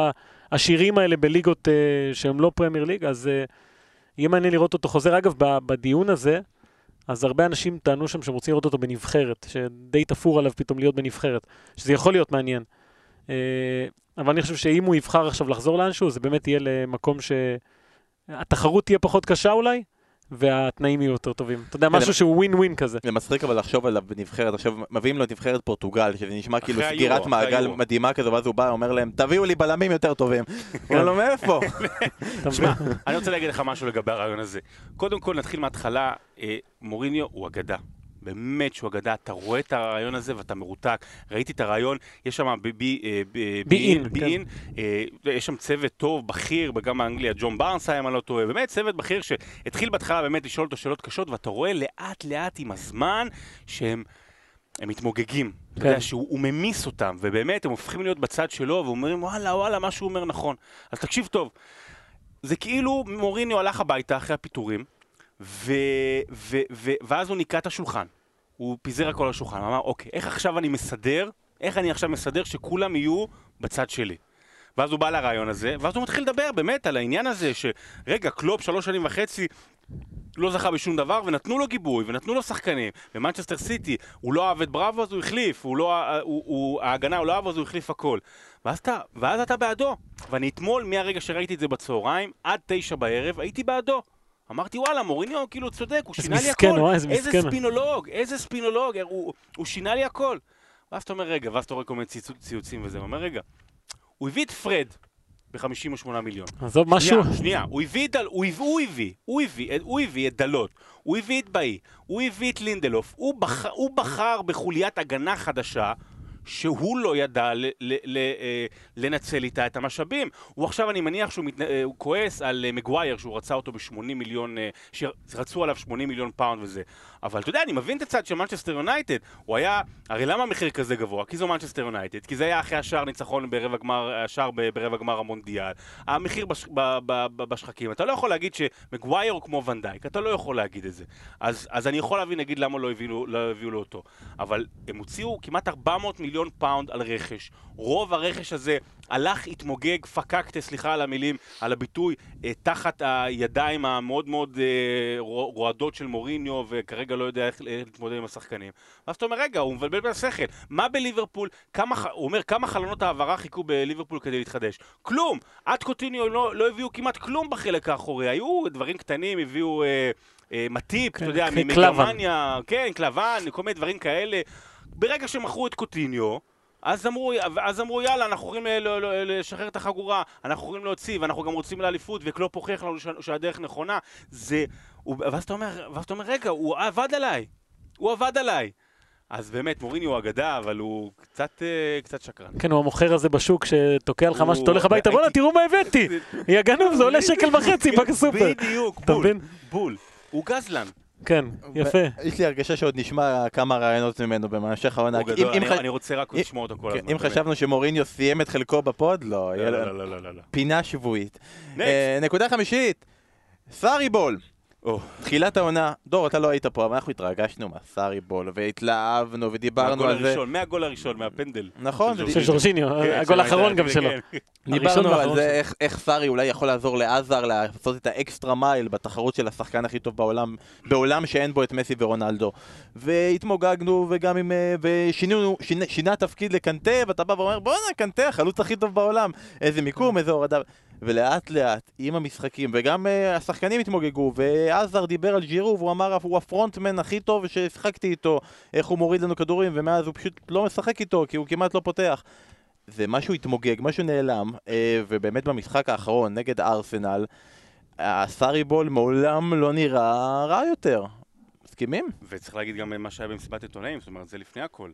השירים האלה בליגות אה, שהם לא פרמייר ליג, אז אה, יהיה מעניין לראות אותו חוזר. אגב, בדיון הזה, אז הרבה אנשים טענו שם שהם רוצים לראות אותו בנבחרת, שדי תפור עליו פתאום להיות בנבחרת, שזה יכול להיות מעניין. אה, אבל אני חושב שאם הוא יבחר עכשיו לחזור לאנשהו, זה באמת יהיה למקום שהתחרות תהיה פחות קשה אולי, והתנאים יהיו יותר טובים. אתה יודע, כן, משהו שהוא ווין ווין כזה. זה מצחיק אבל לחשוב עליו בנבחרת, עכשיו מביאים לו את נבחרת פורטוגל, שזה נשמע כאילו סגירת מעגל. מדהימה כזו, ואז הוא בא ואומר להם, תביאו לי בלמים יותר טובים. [LAUGHS] הוא אומר לו, מאיפה? אתה [LAUGHS] שמע, מבין? אני רוצה להגיד לך משהו לגבי הרעיון הזה. קודם כל, נתחיל מההתחלה, אה, מוריניו הוא אגדה. באמת שהוא אגדה, אתה רואה את הרעיון הזה ואתה מרותק. ראיתי את הרעיון, יש שם אה, ב- בי-אין, בי-אין, כן. בי-אין, אה, יש שם צוות טוב, בכיר, וגם באנגליה, ג'ון בארנס היה, אם אני לא טועה, באמת צוות בכיר שהתחיל בהתחלה באמת לשאול אותו שאלות קשות, ואתה רואה לאט לאט עם הזמן שהם... הם מתמוגגים, אתה כן. יודע שהוא הוא ממיס אותם, ובאמת הם הופכים להיות בצד שלו, ואומרים וואלה וואלה מה שהוא אומר נכון. אז תקשיב טוב, זה כאילו מוריניו הלך הביתה אחרי הפיטורים, ו, ו, ו, ואז הוא ניקה את השולחן. הוא פיזר הכל על השולחן, הוא אמר, אוקיי, איך עכשיו אני מסדר, איך אני עכשיו מסדר שכולם יהיו בצד שלי. ואז הוא בא לרעיון הזה, ואז הוא מתחיל לדבר באמת על העניין הזה, שרגע, קלופ שלוש שנים וחצי לא זכה בשום דבר, ונתנו לו גיבוי, ונתנו לו שחקנים. במנצ'סטר סיטי, הוא לא אהב את בראבו, אז הוא החליף, הוא לא, הוא, הוא, ההגנה הוא לא אהב, אז הוא החליף הכל. ואז אתה, ואז אתה בעדו. ואני אתמול, מהרגע שראיתי את זה בצהריים, עד תשע בערב, הייתי בעדו. אמרתי, וואלה, מוריניו כאילו צודק, הוא איזה שינה לי הכל. וואי, איזה איזה מסכן. ספינולוג, איזה ספינולוג, הוא, הוא שינה לי הכל. ואז אתה אומר, רגע, ואז אתה רואה כל מיני ציוצ- ציוצים וזה, הוא אומר, רגע, הוא הביא את פרד ב-58 מיליון. עזוב, משהו... שנייה, שנייה, הוא הביא את דל... הוא הביא, הוא הביא, הוא הביא, הוא הביא את דלות, הוא הביא את באיי, הוא הביא את לינדלוף, הוא, בח... הוא בחר בחוליית הגנה חדשה שהוא לא ידע ל... ל... ל... אה, לנצל איתה את המשאבים. הוא עכשיו, אני מניח שהוא מת... אה, הוא כועס על אה, מגווייר, שהוא רצה אותו ב-80 מיליון, שרצו עליו 80 מיליון פאונד וזה. אבל אתה יודע, אני מבין את הצד של מנצ'סטר יונייטד. הוא היה, הרי למה המחיר כזה גבוה? כי זו מנצ'סטר יונייטד, כי זה היה אחרי השער ניצחון ברבע גמר, השער ברבע גמר המונדיאל. המחיר בש, ב, ב, ב, בשחקים. אתה לא יכול להגיד שמגווייר הוא כמו ונדייק, אתה לא יכול להגיד את זה. אז, אז אני יכול להבין, נגיד, למה לא הביאו, לא הביאו לו אותו. אבל הם הוציאו כמעט 400 מיליון פאונד על רכש. רוב הרכש הזה הלך, התמוגג, פקקטה, סליחה על המילים, על הביטוי, אה, תחת הידיים המאוד מאוד אה, רו- רועדות של מוריניו, וכרגע לא יודע איך להתמודד עם השחקנים. ואז אתה אומר, רגע, הוא מבלבל בשכל. מה בליברפול, כמה, הוא אומר, כמה חלונות העברה חיכו בליברפול כדי להתחדש? כלום! עד קוטיניו לא, לא הביאו כמעט כלום בחלק האחורי. היו דברים קטנים, הביאו אה, אה, מטיפ, כן, אתה יודע, כן, מגרמניה, כן, קלבן, כל מיני דברים כאלה. ברגע שמכרו את קוטיניו, אז אמרו, אז אמרו יאללה, אנחנו יכולים ל- לשחרר את החגורה, אנחנו יכולים להוציא, ואנחנו גם רוצים לאליפות, וקלופ הוכיח לנו שהדרך נכונה. זה... הוא- ואז אתה אומר, ואז אתה אומר, רגע, הוא עבד עליי. הוא עבד עליי. אז באמת, מוריני הוא אגדה, אבל הוא קצת, אה, קצת שקרן. כן, הוא המוכר הזה בשוק שתוקע לך משהו, אתה הולך הביתה, בואנה, תראו מה הבאתי! [LAUGHS] יא גנוב, זה עולה שקל וחצי בסופר. בדיוק, בול? בול. הוא גזלן. כן, יפה. יש לי הרגשה שעוד נשמע כמה רעיונות ממנו בהמשך העונה. הוא גדול, אני- רוצה רק לשמוע אותו כל כן, הזמן. אם. חשבנו שמוריניו סיים את חלקו בפוד, לא, לא, לא, לא, לא, לא, לא. פינה שבועית. אה, נקודה חמישית, סארי ball. תחילת העונה, דור, אתה לא היית פה, אבל אנחנו התרגשנו מהסארי ball, והתלהבנו ודיברנו על זה. הראשון, מהגול הראשון, מהפנדל. נכון, של ז'ורג'יניו, כן, הגול האחרון גם שלו. כן. דיברנו על זה. איך, סארי אולי יכול לעזור להזאר לעשות את ה extra mile בתחרות של השחקן הכי טוב בעולם, בעולם שאין בו את מסי ורונלדו. והתמוגגנו, וגם עם... אה, ושינינו, שינה, שינה תפקיד לקנטה, ואתה בא ואומר, בואנה, קנטה, החלוץ הכי טוב בעולם. איזה מיקום, איזה הורדה. ולאט לאט, עם המשחקים, וגם uh, השחקנים התמוגגו, ועזר דיבר על ג'ירו, והוא אמר, הוא הפרונטמן הכי טוב ששיחקתי איתו, איך הוא מוריד לנו כדורים, ומאז הוא פשוט לא משחק איתו, כי הוא כמעט לא פותח. זה משהו התמוגג, משהו נעלם, אה, ובאמת במשחק האחרון נגד ארסנל, הסארי בול מעולם לא נראה רע יותר. מסכימים? וצריך להגיד גם מה שהיה במסיבת עיתונאים, זאת אומרת, זה לפני הכל.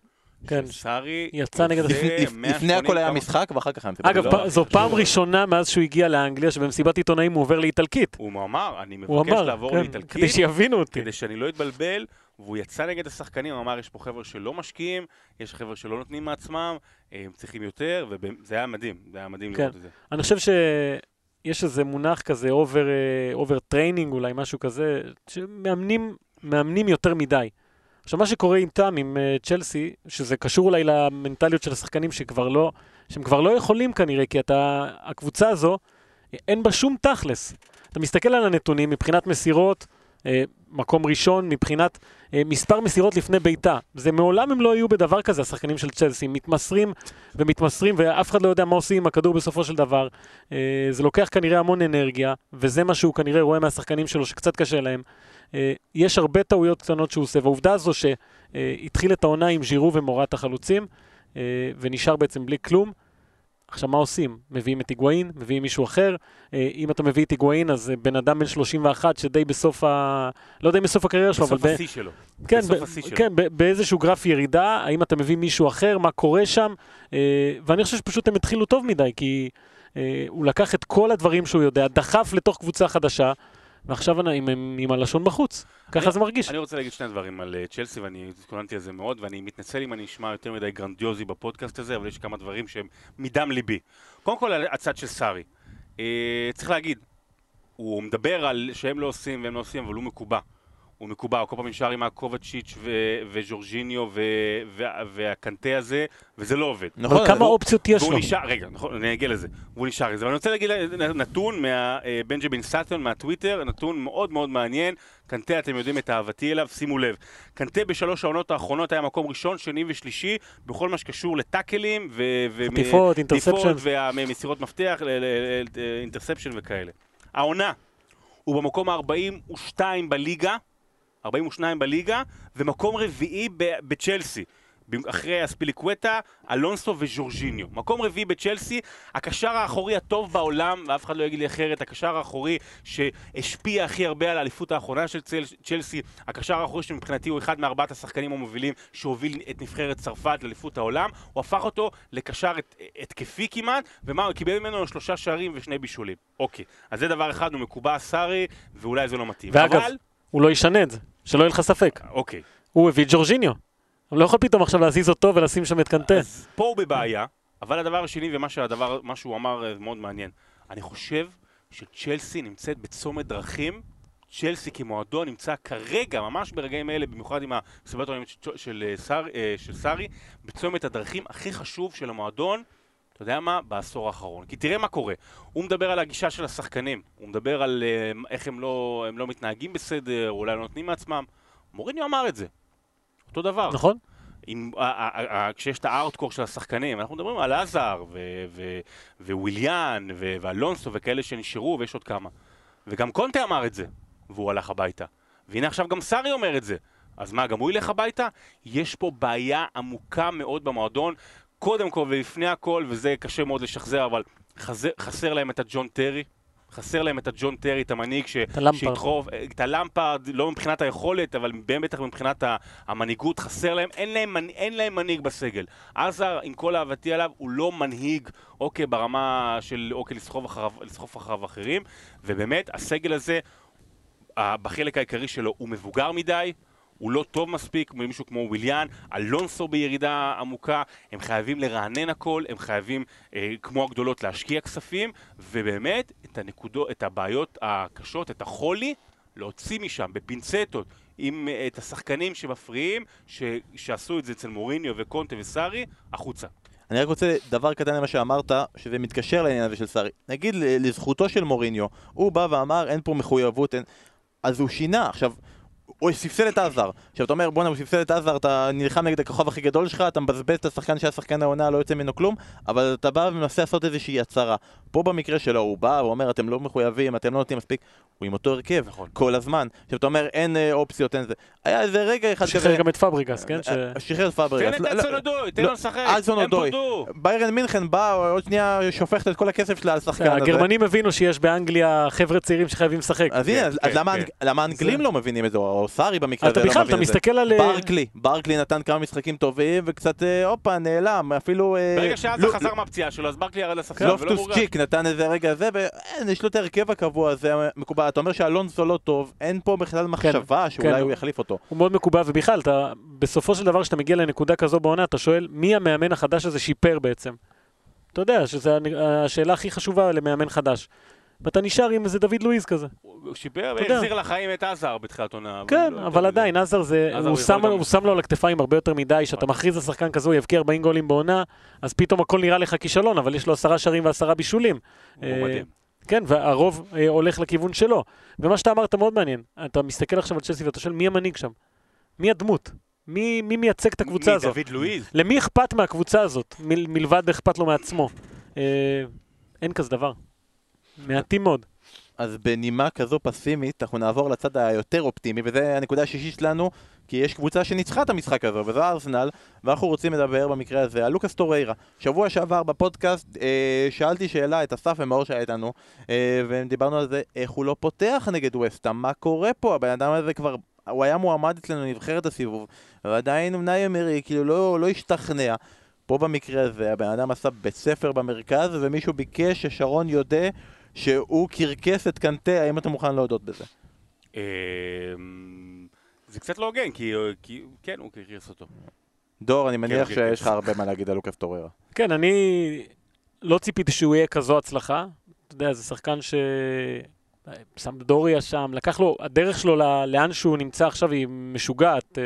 כן. שסארי... יצא נגד יוצא לפ- לפ- 180 לפני הכל היה משחק, ואחר כך היה מסיבת אגב, לא, עיתונאים. זו זה פעם לא- ראשונה מאז שהוא הגיע לאנגליה, שבמסיבת עיתונאים הוא עובר לאיטלקית. הוא אמר, אני מבקש לעבור כן, לאיטלקית, כדי שיבינו אותי. כדי שאני לא אתבלבל, והוא יצא נגד השחקנים, אמר, יש פה חבר'ה שלא משקיעים, יש חבר'ה שלא נותנים מעצמם, הם צריכים יותר, וזה היה מדהים, זה היה מדהים כן. לראות את זה. אני חושב שיש איזה מונח כזה, over, over training אולי, משהו כזה, שמאמנים מאמנים יותר מדי. עכשיו, מה שקורה איתם, עם אה, צ'לסי, שזה קשור אולי למנטליות של השחקנים שכבר לא, שהם כבר לא יכולים כנראה, כי אתה, הקבוצה הזו, אין בה שום תכלס. אתה מסתכל על הנתונים מבחינת מסירות, אה, מקום ראשון, מבחינת אה, מספר מסירות לפני בעיטה. זה מעולם הם לא היו בדבר כזה, השחקנים של צ'לסי. מתמסרים ומתמסרים, ואף אחד לא יודע מה עושים עם הכדור בסופו של דבר. אה, זה לוקח כנראה המון אנרגיה, וזה מה שהוא כנראה רואה מהשחקנים שלו, שקצת קשה להם. אה, יש הרבה טעויות קטנות שהוא עושה, והעובדה הזו שהתחיל את העונה עם ז'ירו ומורת החלוצים, אה, ונשאר בעצם בלי כלום. עכשיו, מה עושים? מביאים את היגואין, מביאים מישהו אחר. אה, אם אתה מביא את היגואין, אז אה, בן אדם בן 31, שדי בסוף ה... לא יודע אם בסוף הקריירה שלו, אבל... בסוף השיא שלו. כן, בסוף השיא שלו. כן, באיזשהו גרף ירידה, האם אתה מביא מישהו אחר, מה קורה שם, אה, ואני חושב שפשוט הם התחילו טוב מדי, כי הוא לקח את כל הדברים שהוא יודע, דחף לתוך קבוצה חדשה, ועכשיו אני- עם, עם, עם הלשון בחוץ. ככה אני- זה מרגיש. אני רוצה להגיד שני דברים על אה, צ'לסי, ואני התכוננתי על זה מאוד, ואני מתנצל אם אני אשמע יותר מדי גרנדיוזי בפודקאסט הזה, אבל יש כמה דברים שהם מדם ליבי. קודם כל, הצד של סארי. אה, צריך להגיד, הוא מדבר על שהם לא עושים והם לא עושים, אבל הוא מקובע. הוא מקובע, הוא כל פעם נשאר עם הקובצ'יץ' ו- וז'ורג'יניו ו- וה- והקנטה הזה, וזה לא עובד. נכון, אבל כמה הוא- אופציות יש לו? נשאר, רגע, נכון, אני אגיע לזה. והוא נשאר לזה. אבל אני רוצה להגיד נתון מבנג'מין סאטון מהטוויטר, נתון מאוד מאוד מעניין. קנטה, אתם יודעים את אהבתי אליו, שימו לב. קנטה בשלוש העונות האחרונות היה מקום ראשון, שני ושלישי, בכל מה שקשור לטאקלים חטיפות, interception. ומסירות מפתח, אינטרספשן וכאלה. העונה, הוא במקום ה-42 בליגה, 42 בליגה, ומקום רביעי בצ'לסי. אחרי אספיליקווטה, אלונסו וז'ורג'יניו. מקום רביעי בצ'לסי, הקשר האחורי הטוב בעולם, ואף אחד לא יגיד לי אחרת, הקשר האחורי שהשפיע הכי הרבה על האליפות האחרונה של צל, צ'לסי, הקשר האחורי שמבחינתי הוא אחד מארבעת השחקנים המובילים שהוביל את נבחרת צרפת לאליפות העולם, הוא הפך אותו לקשר הת- התקפי כמעט, ומה, הוא קיבל ממנו שלושה שערים ושני בישולים. אוקיי, אז זה דבר אחד, הוא מקובע סארי, ואולי זה לא מתאים. ואגב, אבל, הוא לא ישנה את זה, שלא יהיה לך ספק. אוקיי. הוא הביא את ג'ורג'יניו. הוא לא יכול פתאום עכשיו להזיז אותו ולשים שם את קנטה. אז פה הוא בבעיה, אבל הדבר השני, ומה שהדבר, מה שהוא אמר אה, מאוד מעניין, אני חושב שצ'לסי נמצאת בצומת דרכים, צ'לסי כמועדון נמצא כרגע, ממש ברגעים אלה, במיוחד עם המסיבת העולמית של, של, אה, סאר- אה, של סארי, בצומת הדרכים הכי חשוב של המועדון, אתה יודע מה? בעשור האחרון. כי תראה מה קורה. הוא מדבר על הגישה של השחקנים, הוא מדבר על אה, איך הם לא, הם לא מתנהגים בסדר, אולי לא נותנים מעצמם. מוריניו אמר את זה. אותו דבר. נכון? עם, ה- ה- ה- כשיש את הארטקור של השחקנים, אנחנו מדברים על עזר וויליאן ואלונסו וכאלה שנשארו ויש עוד כמה. וגם קונטה אמר את זה, והוא הלך הביתה. והנה עכשיו גם סארי אומר את זה. אז מה, גם הוא ילך הביתה? יש פה בעיה עמוקה מאוד במועדון. קודם כל ולפני הכל, וזה קשה מאוד לשחזר, אבל חסר, חסר להם את הג'ון טרי. חסר להם את הג'ון טרי, את המנהיג ש... שידחוף, את הלמפרד, לא מבחינת היכולת, אבל בטח מבחינת המנהיגות, חסר להם, אין להם, אין להם מנהיג בסגל. עזר, עם כל אהבתי עליו, הוא לא מנהיג, אוקיי, ברמה של, אוקיי, לסחוב אחריו, לסחוף אחריו אחרים, ובאמת, הסגל הזה, בחלק העיקרי שלו הוא מבוגר מדי, הוא לא טוב מספיק, מישהו כמו וויליאן, אלונסו בירידה עמוקה, הם חייבים לרענן הכל, הם חייבים, אה, כמו הגדולות, להשקיע כספים, ובאמת, את הנקודות, את הבעיות הקשות, את החולי, להוציא משם בפינצטות, עם אה, את השחקנים שמפריעים, ש, שעשו את זה אצל מוריניו וקונטה וסארי, החוצה. אני רק רוצה דבר קטן למה שאמרת, שזה מתקשר לעניין הזה של סארי. נגיד לזכותו של מוריניו, הוא בא ואמר אין פה מחויבות, אין... אז הוא שינה. עכשיו, הוא ספסל את הזאר. עכשיו אתה אומר בואנה הוא ספסל את הזאר, אתה נלחם נגד הכוכב הכי גדול שלך, אתה מבזבז את השחקן שהיה שחקן העונה, לא יוצא ממנו כלום, אבל אתה בא ומנסה לעשות איזושהי הצהרה. פה במקרה שלו הוא בא, הוא אומר אתם לא מחויבים, אתם לא נותנים מספיק, הוא עם אותו הרכב, נכון. כל הזמן. עכשיו אתה אומר אין אה, אופציות, אין זה. היה איזה רגע אחד שחרר גם את פאברגס, כן? ש- אה, שחרר את פאברגס. תן לא- את לא- הדסון אודוי, תן לא, לו לשחק. אמפדו. ביירן מינכן בא, עוד שנייה שופכת את כל הכסף שלה על השחקן הזה. הגרמנים הבינו שיש באנגליה חבר'ה צעירים שחייבים לשחק. אז הנה, אז- אז למה. האנג- למה האנגלים לא מבינים את זה, או סארי במקרה אתה הזה לא בכלל, אתה מבין את זה. מסתכל על... אה, ברקלי, ברקלי נתן כמה משחקים טובים, וקצת, אה, הופה, נעלם, אפילו... אה, ברגע שעזה חזר מהפציעה שלו, אז ברקלי ירד לשחקן, ולא לופטוס מורגש. צ'יק נתן איזה רגע זה, ואין, יש לו את ההרכב הקבוע הזה מקובל. אתה אומר שאלונסו לא טוב, אין פה בכלל מחשבה שאולי כן. הוא יחליף אותו. הוא מאוד מקובע, ובכלל, אתה, בסופו של דבר, כשאתה מגיע לנקודה כזו בעונה, אתה שואל, מי המאמן החדש הזה שיפר בעצם? אתה יודע שזו השאלה הכי חשובה למאמן חדש. ואתה נשאר עם איזה דוד לואיז כזה. הוא שיפר. והחזיר לחיים את עזר בתחילת עונה. כן, לא אבל. עדיין, עזר זה, הוא שם, לו על הכתפיים הרבה יותר מדי, שאתה מכריז על שחקן כזה, הוא יבקיע 40 גולים בעונה, אז פתאום הכל נראה לך כישלון, אבל יש לו עשרה שערים ועשרה בישולים. אה. כן, והרוב אה, הולך לכיוון שלו. ומה שאתה אמרת מאוד מעניין, אתה מסתכל עכשיו על צ'לסי ואתה שואל מי המנהיג שם? מי הדמות? מי, מי מייצג את הקבוצה מי, הזאת? דוד לואיז? למי אכפת מהקבוצה הזאת, מל, מלבד אכפת לו מעצמו? אה, אין כזה דבר. מעטים מאוד. אז בנימה כזו פסימית, אנחנו נעבור לצד היותר אופטימי, וזה הנקודה השישית שלנו, כי יש קבוצה שניצחה את המשחק הזה, וזו ארסנל, ואנחנו רוצים לדבר במקרה הזה על לוקאס טוריירה. שבוע שעבר בפודקאסט אה, שאלתי שאלה את אסף ומאור שהיה איתנו, אה, ודיברנו על זה, איך הוא לא פותח נגד וסטאם, מה קורה פה? הבן אדם הזה כבר, הוא היה מועמד אצלנו לנבחרת הסיבוב, ועדיין אונאי אמרי, כאילו לא, לא השתכנע. פה במקרה הזה, הבן אדם עשה בית ספר במרכז, ומישהו ביקש ששרון יודה שהוא קרקס את קנטה, האם אתה מוכן להודות בזה? אה, זה קצת לא הוגן, כי כן, הוא קרקס אותו. דור, אני מניח כן, שיש לך. הרבה מה להגיד על לוקאס טוררה. כן, אני לא ציפיתי שהוא יהיה כזו הצלחה. אתה יודע, זה שחקן ש... סמדוריה שם, לקח לו, הדרך שלו לאן שהוא נמצא עכשיו היא משוגעת. אה,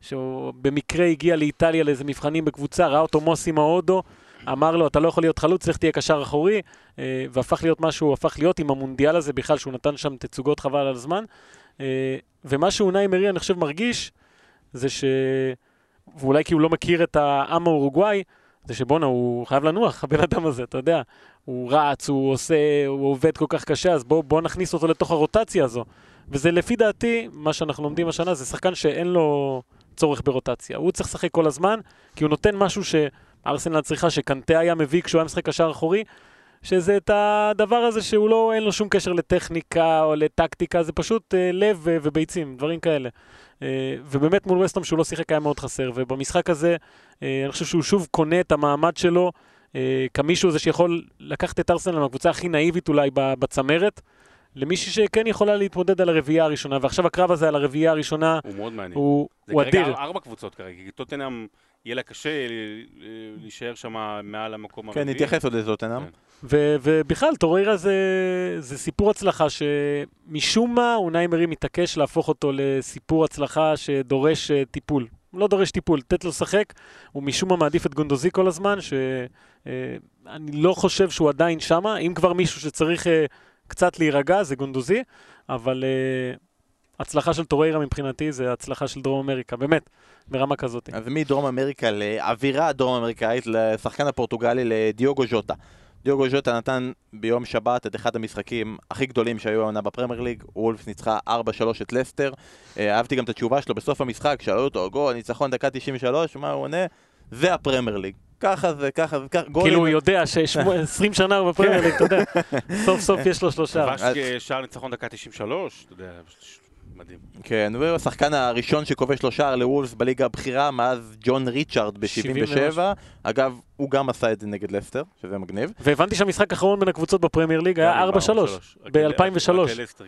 שהוא במקרה הגיע לאיטליה לאיזה מבחנים בקבוצה, ראה אותו מוסי מאודו, אמר לו, אתה לא יכול להיות חלוץ, לך תהיה קשר אחורי, אה, והפך להיות מה שהוא הפך להיות עם המונדיאל הזה בכלל, שהוא נתן שם תצוגות חבל על הזמן. אה, ומה שאונאי מרי, אני חושב, מרגיש, זה ש... ואולי כי הוא לא מכיר את העם האורוגוואי, זה שבואנה, הוא חייב לנוח, [LAUGHS] הבן אדם הזה, אתה יודע. הוא רץ, הוא עושה, הוא עובד כל כך קשה, אז בואו בוא נכניס אותו לתוך הרוטציה הזו. וזה לפי דעתי, מה שאנחנו לומדים השנה, זה שחקן שאין לו צורך ברוטציה. הוא צריך לשחק כל הזמן, כי הוא נותן משהו שארסנל צריכה, שקנטה היה מביא כשהוא היה משחק קשר אחורי, שזה את הדבר הזה שהוא לא, אין לו שום קשר לטכניקה או לטקטיקה, זה פשוט אה, לב ו- וביצים, דברים כאלה. אה, ובאמת מול וסטום שהוא לא שיחק היה מאוד חסר, ובמשחק הזה אה, אני חושב שהוא שוב קונה את המעמד שלו אה, כמישהו הזה שיכול לקחת את ארסנל מהקבוצה הכי נאיבית אולי בצמרת, למישהי שכן יכולה להתמודד על הרביעייה הראשונה, ועכשיו הקרב הזה על הרביעייה הראשונה הוא מאוד מעניין. הוא, זה הוא כרגע אדיר. ארבע קבוצות כרגע, כי טוטנאם יהיה לה קשה אה, להישאר שם מעל המקום כן, הרביעי. נתייחס עוד לזאטנאם. כן. ו- ובכלל, טוריירה זה, זה סיפור הצלחה שמשום מה אונאי מרי מתעקש להפוך אותו לסיפור הצלחה שדורש אה, טיפול. הוא לא דורש טיפול, לתת לו לשחק, הוא משום מה מעדיף את גונדוזי כל הזמן, שאני לא חושב שהוא עדיין שמה, אם כבר מישהו שצריך אה, קצת להירגע זה גונדוזי, אבל אה, הצלחה של טוריירה מבחינתי זה הצלחה של דרום אמריקה, באמת, ברמה כזאת. אז מדרום אמריקה לאווירה הדרום אמריקאית, לשחקן הפורטוגלי לדיוגו ז'וטה. דיוגו ז'וטה נתן ביום שבת את אחד המשחקים הכי גדולים שהיו העונה בפרמייר ליג, וולפס ניצחה 4-3 את לסטר. אה, אהבתי גם את התשובה שלו בסוף המשחק, שאלו אותו, גול, ניצחון דקה 93, מה הוא עונה? זה הפרמייר ליג. ככה זה, ככה זה, ככה, גולים... כאילו הוא יודע ש-20 [LAUGHS] שנה הוא בפרמייר ליג, אתה יודע, [LAUGHS] סוף סוף יש לו שלושה. כבש אה, שער ניצחון דקה 93, אתה יודע, מדהים. כן, והוא השחקן הראשון שכובש לו שער לוולס בליגה הבכירה מאז ג'ון ריצ'ארד ב-77. אגב, הוא גם עשה את זה נגד לסטר, שזה מגניב. והבנתי שהמשחק האחרון בין הקבוצות בפרמייר ליג היה 4-3, ב-2003.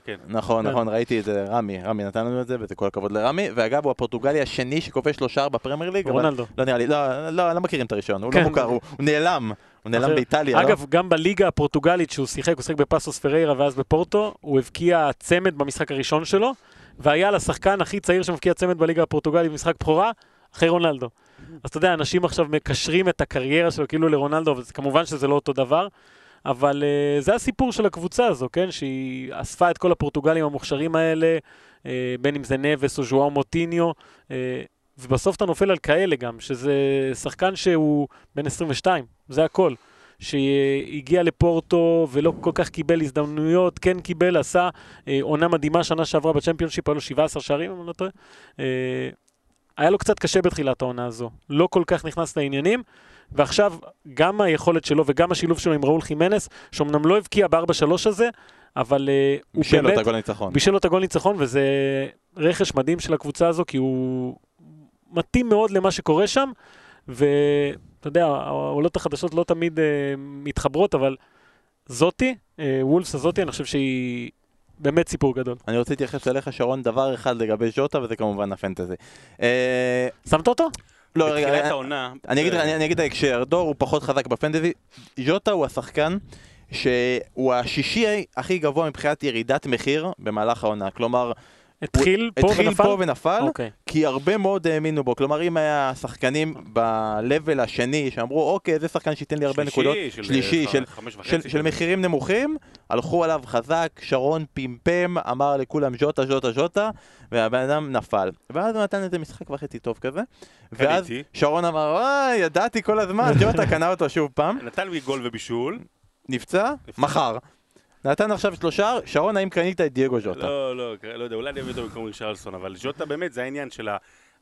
כן. נכון, כן. נכון, ראיתי את זה, רמי, רמי נתן לנו את זה, וזה כל הכבוד לרמי. ואגב, הוא הפורטוגלי השני שכובש לו שער בפרמייר ליג. רונלדו. לא נראה לי, לא, לא, לא מכירים את הראשון, הוא כן. לא מוכר, הוא הוא נעלם. הוא נעלם באיטליה, לא? אגב, גם בליגה הפורטוגלית שהוא שיחק, הוא שיחק בפאסוס פריירה ואז בפורטו, הוא הבקיע צמד במשחק הראשון שלו, והיה לשחקן הכי צעיר שמבקיע צמד בליגה הפורטוגלית במשחק בכורה, אחרי רונלדו. אז אתה יודע, אנשים עכשיו מקשרים את הקריירה שלו כאילו לרונלדו, וכמובן שזה לא אותו דבר, אבל uh, זה הסיפור של הקבוצה הזו, כן? שהיא אספה את כל הפורטוגלים המוכשרים האלה, uh, בין אם זה נבס או ז'ואר מוטיניו, uh, ובסוף אתה נופל על כאלה גם, שזה שחקן שהוא בן 22, זה הכל. שהגיע לפורטו ולא כל כך קיבל הזדמנויות, כן קיבל, עשה אה, עונה מדהימה שנה שעברה בצ'מפיונשיפ, היו לו 17 שערים, אם אני לא טועה. אה, היה לו קצת קשה בתחילת העונה הזו, לא כל כך נכנס לעניינים, ועכשיו גם היכולת שלו וגם השילוב שלו עם ראול חימנס, שאומנם לא הבקיע ב-4-3 הזה, אבל אה, הוא בישל לו באמת... את הגול הניצחון. בישל לו את הגול ניצחון, וזה רכש מדהים של הקבוצה הזו, כי הוא מתאים מאוד למה שקורה שם, ואתה יודע, העולות החדשות לא תמיד אה, מתחברות, אבל זאתי, אה, וולס הזאתי, אני חושב שהיא באמת סיפור גדול. אני רוצה להתייחס אליך, שרון, דבר אחד לגבי ז'וטה, וזה כמובן הפנטזי. אה, שמת אותו? לא, רגע, בתחילת אני- העונה... אני אגיד, אה, אני, אני אגיד את ההקשר, דור הוא פחות חזק בפנטזי, ז'וטה הוא השחקן שהוא השישי הכי גבוה מבחינת ירידת מחיר במהלך העונה, כלומר, התחיל פה התחיל ונפל? פה ונפל, אוקיי. כי הרבה מאוד האמינו בו, כלומר אם היה שחקנים ב-level השני שאמרו אוקיי זה שחקן שייתן לי הרבה שלישי, נקודות, של- שלישי, של, חמש של, וחצי, של. מחירים נמוכים, הלכו עליו חזק, שרון פמפם, אמר לכולם ז'וטה, ז'וטה, ז'וטה, והבן אדם נפל. ואז הוא נתן איזה משחק וחצי טוב כזה, ואז. שרון אמר, וואי, ידעתי כל הזמן, ג'וטה קנה אותו שוב פעם, נתן לי גול ובישול. נפצע, נפצע. נתן עכשיו שלושה, שרון האם קנית את דייגו ז'וטה? לא, לא, לא יודע, אולי אני אביא אותו במקום רישרלסון, אבל ז'וטה באמת, זה העניין של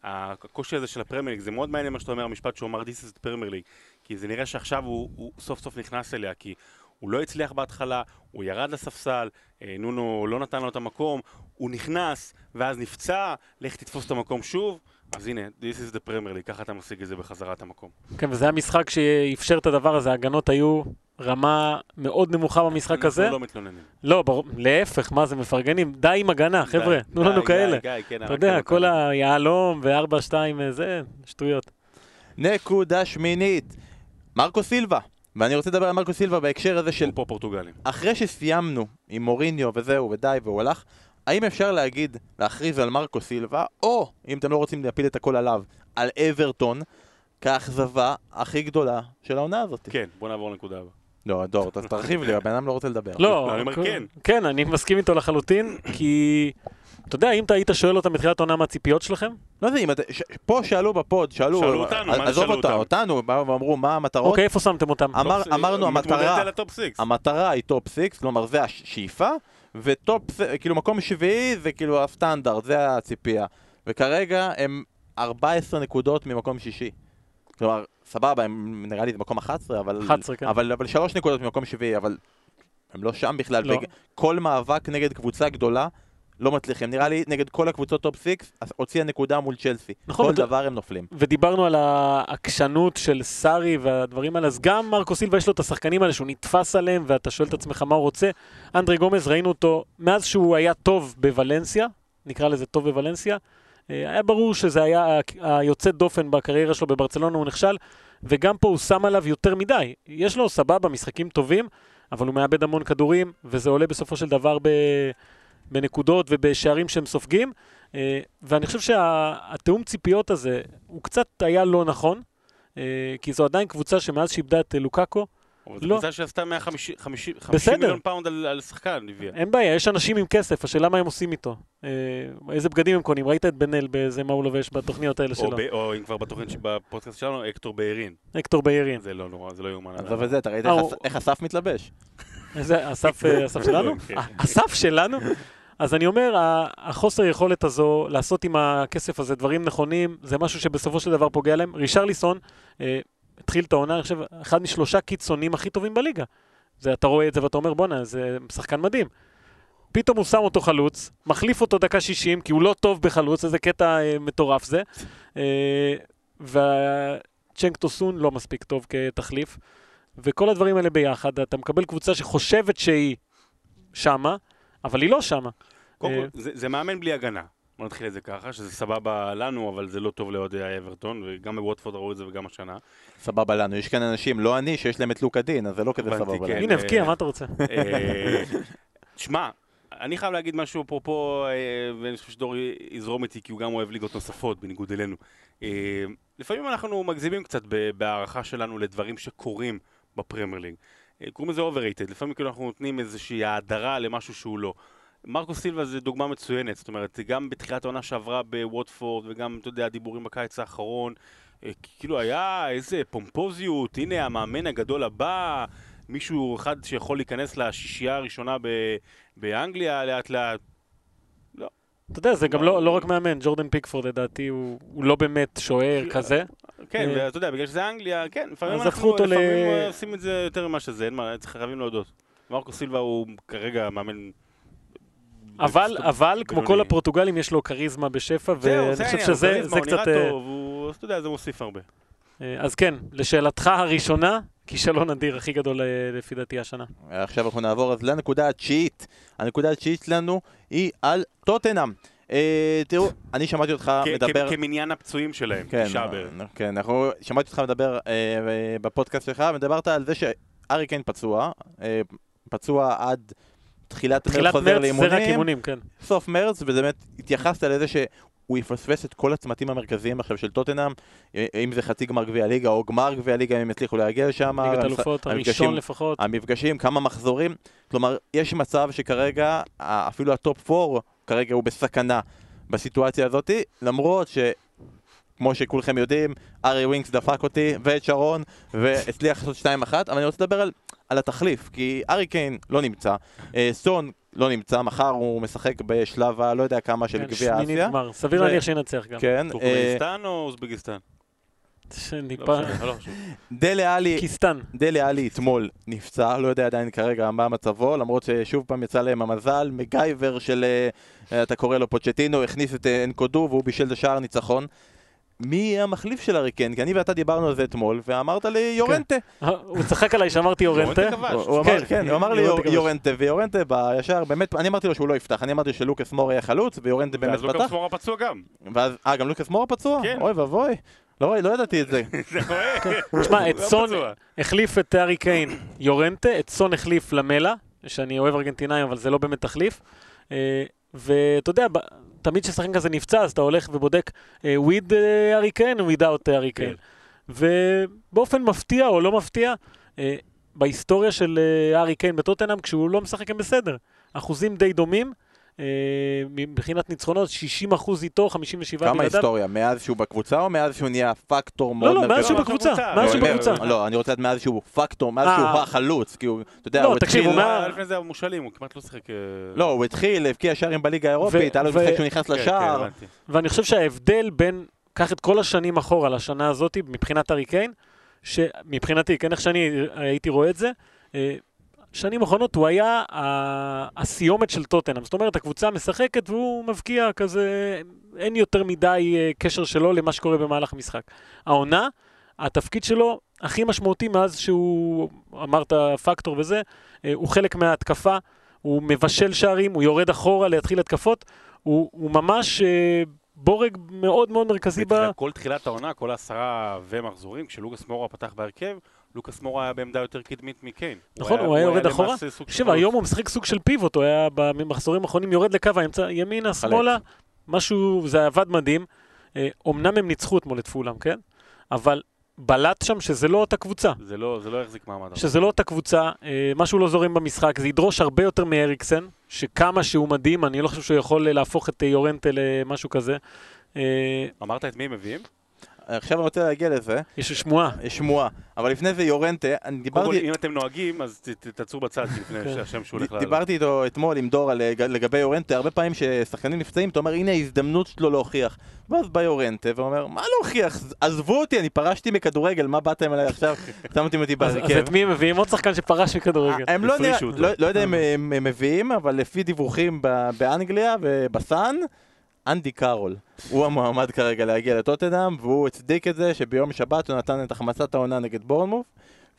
הקושי הזה של הפרמייר ליג, זה מאוד מעניין מה שאתה אומר, המשפט שהוא אמר, is the Premier League, כי זה נראה שעכשיו הוא, הוא סוף סוף נכנס אליה, כי הוא לא הצליח בהתחלה, הוא ירד לספסל, אה, נונו לא נתן לו את המקום, הוא נכנס, ואז נפצע, לך תתפוס את המקום שוב, אז הנה, This is the Premier League, ככה אתה משיג את זה בחזרה את המקום. כן, וזה היה משחק שאפשר את הדבר הזה, ההגנות היו רמה מאוד נמוכה במשחק הזה. אנחנו לא מתלוננים. לא, ברור, להפך, מה זה, מפרגנים. די עם הגנה, חבר'ה, תנו לנו כאלה. כן, אתה יודע, הרגתם כל. היהלום וארבע, שתיים, אה, זה, שטויות. נקודה שמינית, מרקו סילבה, ואני רוצה לדבר על מרקו סילבה בהקשר הזה של הוא פה פורטוגלים. אחרי שסיימנו עם מוריניו וזהו ודי והוא הלך, האם אפשר להגיד, להכריז על מרקו סילבה, או אם אתם לא רוצים להפיל את הכל עליו, על אברטון, כאכזבה הכי גדולה של העונה הזאת? כן, בוא נעבור לנקודה הבאה. לא, דור, תרחיב לי, הבן אדם לא רוצה לדבר. לא, אני אומר כל- כן. כן, אני מסכים איתו לחלוטין, כי, אתה יודע, אם אתה היית שואל אותם בתחילת העונה מה הציפיות שלכם, לא יודע, אם אתה, ש... פה שאלו ב pod, שאלו, שאלו אותנו, מה זה שאלו אותם? אותנו, באו ואמרו מה המטרות, אוקיי, איפה שמתם אותם? אמר, אמרנו המטרה. המטרה היא top six, כלומר זה השאיפה, ו top, כאילו מקום שביעי זה כאילו הסטנדרט, זה הציפייה. וכרגע הם 14 נקודות ממקום שישי. כלומר, סבבה, הם נראה לי זה מקום 11, אבל... 11, כן. אבל, אבל 3 נקודות ממקום שביעי, אבל הם לא שם בכלל. לא. וג- כל מאבק נגד קבוצה גדולה לא מצליחים. נראה לי נגד כל הקבוצות top six, אז הוציאה נקודה מול צ'לסי. נכון, כל אתה- דבר הם נופלים. ודיברנו על העקשנות של סארי והדברים האלה, אז גם מרקו סילבה יש לו את השחקנים האלה שהוא נתפס עליהם, ואתה שואל את עצמך מה הוא רוצה. אנדרי גומז, ראינו אותו מאז שהוא היה טוב בוולנסיה, נקרא לזה טוב בוולנסיה, אה, היה ברור שזה היה היוצא דופן בקריירה שלו בברצלונה, הוא נכשל, וגם פה הוא שם עליו יותר מדי. יש לו סבבה, משחקים טובים, אבל הוא מאבד המון כדורים, וזה עולה בסופו של דבר ב... בנקודות ובשערים שהם סופגים. אה, ואני חושב שהתיאום ציפיות הזה, הוא קצת היה לא נכון, אה, כי זו עדיין קבוצה שמאז שאיבדה את אה, לוקאקו, אבל זו לא. קבוצה שעשתה 150 50 בסדר. מיליון פאונד על על שחקן, הביאה. אין בעיה, יש אנשים עם כסף, השאלה מה הם עושים איתו. אה, איזה בגדים הם קונים, ראית את בן אל באיזה מה הוא לובש בתוכניות האלה שלו. או אם כבר בתוכנית בפודקאסט שלנו, אקטור בארין. אקטור באירין. זה לא נורא, זה לא יאומן. עזוב את זה, אתה ראית איך אסף מתלבש? איזה, אסף, אה, אסף שלנו? [LAUGHS] כן. אסף שלנו? אז אני אומר, החוסר יכולת הזו לעשות עם הכסף הזה דברים נכונים, זה משהו שבסופו של דבר פוגע להם. רישרליסון אה, התחיל את העונה, אני חושב, אחד משלושה קיצונים הכי טובים בליגה. זה, אתה רואה את זה ואתה אומר, בואנה, זה שחקן מדהים. פתאום הוא שם אותו חלוץ, מחליף אותו דקה 60, כי הוא לא טוב בחלוץ, איזה קטע אה, מטורף זה. אה, וצ'נק טוסון לא מספיק טוב כתחליף. וכל הדברים האלה ביחד, אתה מקבל קבוצה שחושבת שהיא שמה, אבל היא לא שמה. קודם אה, כל, זה, זה מאמן בלי הגנה. בוא נתחיל את זה ככה, שזה סבבה לנו, אבל זה לא טוב לאוהדי האברטון, וגם בווטפורד ראו את זה וגם השנה. סבבה לנו. יש כאן אנשים, לא אני, שיש להם את לוקה דין, אז זה לא כזה סבבה כן. לנו. הנה, אה, הבקיע, מה אתה רוצה? אה, שמע, אני חייב להגיד משהו אפרופו, ואני חושב שדור יזרום איתי, כי הוא גם אוהב ליגות נוספות, בניגוד אלינו. לפעמים אנחנו מגזימים קצת בהערכה שלנו לדברים שקורים בפרמייר ליג. קוראים לזה overrated, לפעמים כאילו אנחנו נותנים איזושהי האדרה למשהו שהוא לא. מרקו סילבה זה דוגמה מצוינת, זאת אומרת, גם בתחילת העונה שעברה בווטפורד, וגם, אתה יודע, דיבורים בקיץ האחרון, אה, כאילו היה איזה פומפוזיות, הנה המאמן הגדול הבא, מישהו אחד שיכול להיכנס לשישייה הראשונה ב- באנגליה לאט לאט. אתה יודע, זה גם לא לא רק מאמן, ג'ורדן פיקפורד לדעתי הוא הוא לא באמת שוער כזה. כן, אה. ואתה יודע, בגלל שזה אנגליה, כן, לפעמים אנחנו ל- לפעמים אה, עושים את זה יותר ממה שזה, אין מה, חייבים להודות. מרקו סילבה הוא כרגע מאמן... אבל, אבל, כמו כל. הפורטוגלים, יש לו כריזמה בשפע, ואני זה חושב שזה זה הוא קצת... נראה אה, טוב, הוא- אתה יודע, זה מוסיף הרבה. אה, אז כן, לשאלתך הראשונה, כישלון אדיר הכי גדול אה, לפי דעתי השנה. עכשיו אנחנו נעבור אז לנקודה התשיעית. הנקודה התשיעית שלנו היא על טוטנאם. אה, תראו, אני שמעתי אותך מדבר... כמניין הפצועים שלהם, כן, תשעה בערך. כן, אנחנו, שמעתי אותך מדבר אה, בפודקאסט שלך, ודיברת על זה שארי קיין פצוע, אה, פצוע עד תחילת מרץ תחילת חוזר מרץ זה רק לאימונים, אימונים, כן. סוף מרץ, ובאמת התייחסת לזה שהוא יפספס את כל הצמתים המרכזיים עכשיו של טוטנאם, אה, אם זה חצי גמר גביע ליגה או גמר גביע ליגה, אם הם יצליחו להגיע לשם. ליגת אלופות, הראשון לפחות. המפגשים, כמה מחזורים, כלומר, יש מצב שכרגע, אפילו ה top 4 כרגע הוא בסכנה בסיטואציה הזאת, למרות ש... כמו שכולכם יודעים, הארי ווינקס דפק אותי ואת שרון והצליח לעשות 2-1, אבל אני רוצה לדבר על, על התחליף, כי הארי קיין לא נמצא, אה, סון לא נמצא, מחר הוא משחק בשלב הלא יודע כמה של כן, גביע שמינית אסיה. גמר. סביר להניח שינצח גם. כן, אה, טורקמניסטן או אוזבקיסטן? שניפה... לא לא. דלה עליקיסטן. דלה עלי אתמול נפצע, לא יודע עדיין כרגע מה מצבו, למרות ששוב פעם יצא להם המזל, מקגייבר של, אה, אתה קורא לו פוצ'טינו, הכניס את אנקודו והוא בישל את השער ניצחון. מי יהיה המחליף של אריקן? כי אני ואתה דיברנו על זה אתמול, ואמרת לי יורנטה. אה, [LAUGHS] הוא צחק עליי שאמרתי יורנטה. יורנטה כבש. הוא הוא אמר, כן, כן, הוא אמר לי יורנטה. יורנטה, ויורנטה בא ישר, באמת, אני אמרתי לו שהוא לא יפתח, אני אמרתי שלוקאס מור יהיה חלוץ, ויורנטה באמת ואז לוקאס פתח, מורה פצוע גם. אה, גם לוקאס מור פצוע? כן. אוי ואבוי, לא לא ידעתי את זה. [LAUGHS] זה רואה. [LAUGHS] תשמע, את היה סון. החליף את הארי קיין יורנטה, את סון החליף למלה, שאני אוהב ארגנטינאים, אבל זה לא באמת תחליף. אה, ואתה יודע, תמיד כששחקן כזה נפצע, אז אתה הולך ובודק אה, with הארי קיין או without הארי קיין. ובאופן מפתיע או לא מפתיע, אה, בהיסטוריה של אה, הארי קיין בטוטנאם, כשהוא לא משחק הם בסדר. אחוזים די דומים. אה, מבחינת ניצחונות, 60 אחוז איתו, 57 כמה בלעדיו. היסטוריה? מאז שהוא בקבוצה או מאז שהוא נהיה פקטור מאוד לא, מרכזי? מאז שהוא לא, בקבוצה, בקבוצה. מאז לא, שהוא בקבוצה. לא, אני רוצה לדעת מאז שהוא פקטור, מאז אה. שהוא החלוץ, כי הוא, אתה יודע, לא, הוא תקשיב, התחיל... הוא הוא מה- היה לפני זה מושאלים, הוא כמעט לא שיחק... אה, לא, הוא התחיל, הבקיע שערים בליגה האירופית, היה לו משחק שהוא נכנס כן, כן, לשער. ואני חושב שההבדל בין, קח את כל השנים אחורה לשנה הזאת, מבחינת הארי קיין, שמבחינתי, כן, איך שאני הייתי רואה את זה, שנים אחרונות הוא היה הסיומת של טוטנאם. זאת אומרת, הקבוצה משחקת והוא מבקיע כזה, אין יותר מדי אה, קשר שלו למה שקורה במהלך המשחק. העונה, התפקיד שלו הכי משמעותי מאז שהוא, אמרת פקטור וזה, אה, הוא חלק מההתקפה, הוא מבשל שערים, הוא יורד אחורה להתחיל התקפות, הוא, הוא ממש אה, בורג מאוד מאוד מרכזי ב... כל תחילת העונה, כל העשרה ומחזורים, כשלוקאס מורה פתח בהרכב, לוקאס מורה היה בעמדה יותר קדמית מקיין. נכון, הוא היה יורד אחורה. תקשיב. היום הוא משחק סוג של פיבוט, הוא היה במחזורים האחרונים יורד לקו האמצע, ימינה, שמאלה, משהו, זה עבד מדהים. אה, אומנם הם ניצחו אתמול את פולאם, כן? אבל בלט שם שזה לא אותה קבוצה. זה לא זה לא יחזיק מעמד. שזה לא אותה קבוצה, אה, משהו לא זורם במשחק, זה ידרוש הרבה יותר מאריקסן, שכמה שהוא מדהים, אני לא חושב שהוא יכול אה, להפוך את אה, יורנטה למשהו כזה. אה, אמרת את מי הם מביאים? עכשיו אני רוצה להגיע לזה, יש שמועה. יש שמועה, אבל לפני זה יורנטה, אני קודם כל, דיברתי... אם אתם נוהגים, אז ת- ת- תעצרו בצד [LAUGHS] לפני כן. שהשם שהוא הולך לעלות. דיברתי איתו אתמול עם דור על- לגבי יורנטה, הרבה פעמים ששחקנים נפצעים, אתה אומר, הנה ההזדמנות שלו להוכיח. ואז בא יורנטה ואומר, מה להוכיח? עזבו אותי, אני פרשתי מכדורגל, מה באתם אליי עכשיו? [LAUGHS] שמתם אותי אז אז בהרכב. את מי הם מביאים? עוד שחקן שפרש מכדורגל. הם לא, אותו. לא, לא יודע אם הם, הם מביאים, אבל לפי דיווחים ב- באנגליה ובסאן, אנדי קארול הוא המועמד כרגע להגיע לטוטנאם, והוא הצדיק את זה שביום שבת הוא נתן את החמצת העונה נגד בורנמוף,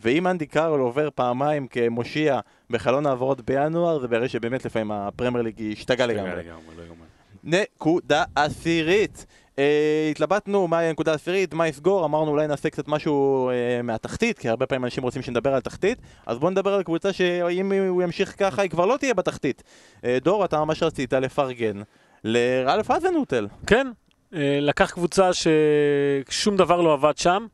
ואם אנדי קארול עובר פעמיים כמושיע בחלון העברות בינואר, זה בערך שבאמת לפעמים הפרמייר ליג השתגע לגמרי. לא. נקודה עשירית. אה, התלבטנו מהי הנקודה העשירית, מה יסגור, אמרנו אולי נעשה קצת משהו אה, מהתחתית, כי הרבה פעמים אנשים רוצים שנדבר על תחתית, אז בואו נדבר על קבוצה שאם הוא ימשיך ככה, היא כבר לא תהיה בתחתית. אה, דור, אתה ממש רצית לפרגן לרלף אזנוטל. כן, אה, לקח קבוצה ששום דבר לא עבד שם.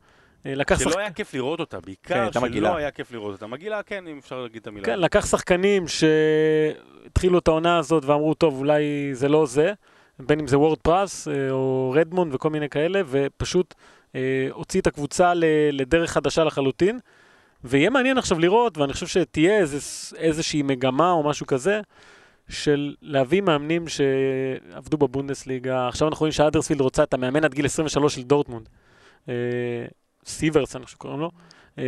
אה, לקח שחק- שלא היה כיף לראות אותה, כן, בעיקר מגעילה. שלא היה כיף לראות אותה. מגעילה, כן, אם אפשר להגיד את המילה. כן, לקח שחקנים שהתחילו את העונה הזאת ואמרו, טוב, אולי זה לא זה, בין אם זה וורד פרס אה, או רדמונד וכל מיני כאלה, ופשוט אה, הוציא את הקבוצה ל- לדרך חדשה לחלוטין. ויהיה מעניין עכשיו לראות, ואני חושב שתהיה איזה, איזושהי מגמה או משהו כזה, של להביא מאמנים שעבדו בבונדסליגה. עכשיו אנחנו רואים שאדרספילד רוצה את המאמן עד גיל 23 של דורטמונד. אה, סיברס, אני חושב שקוראים לו. אה,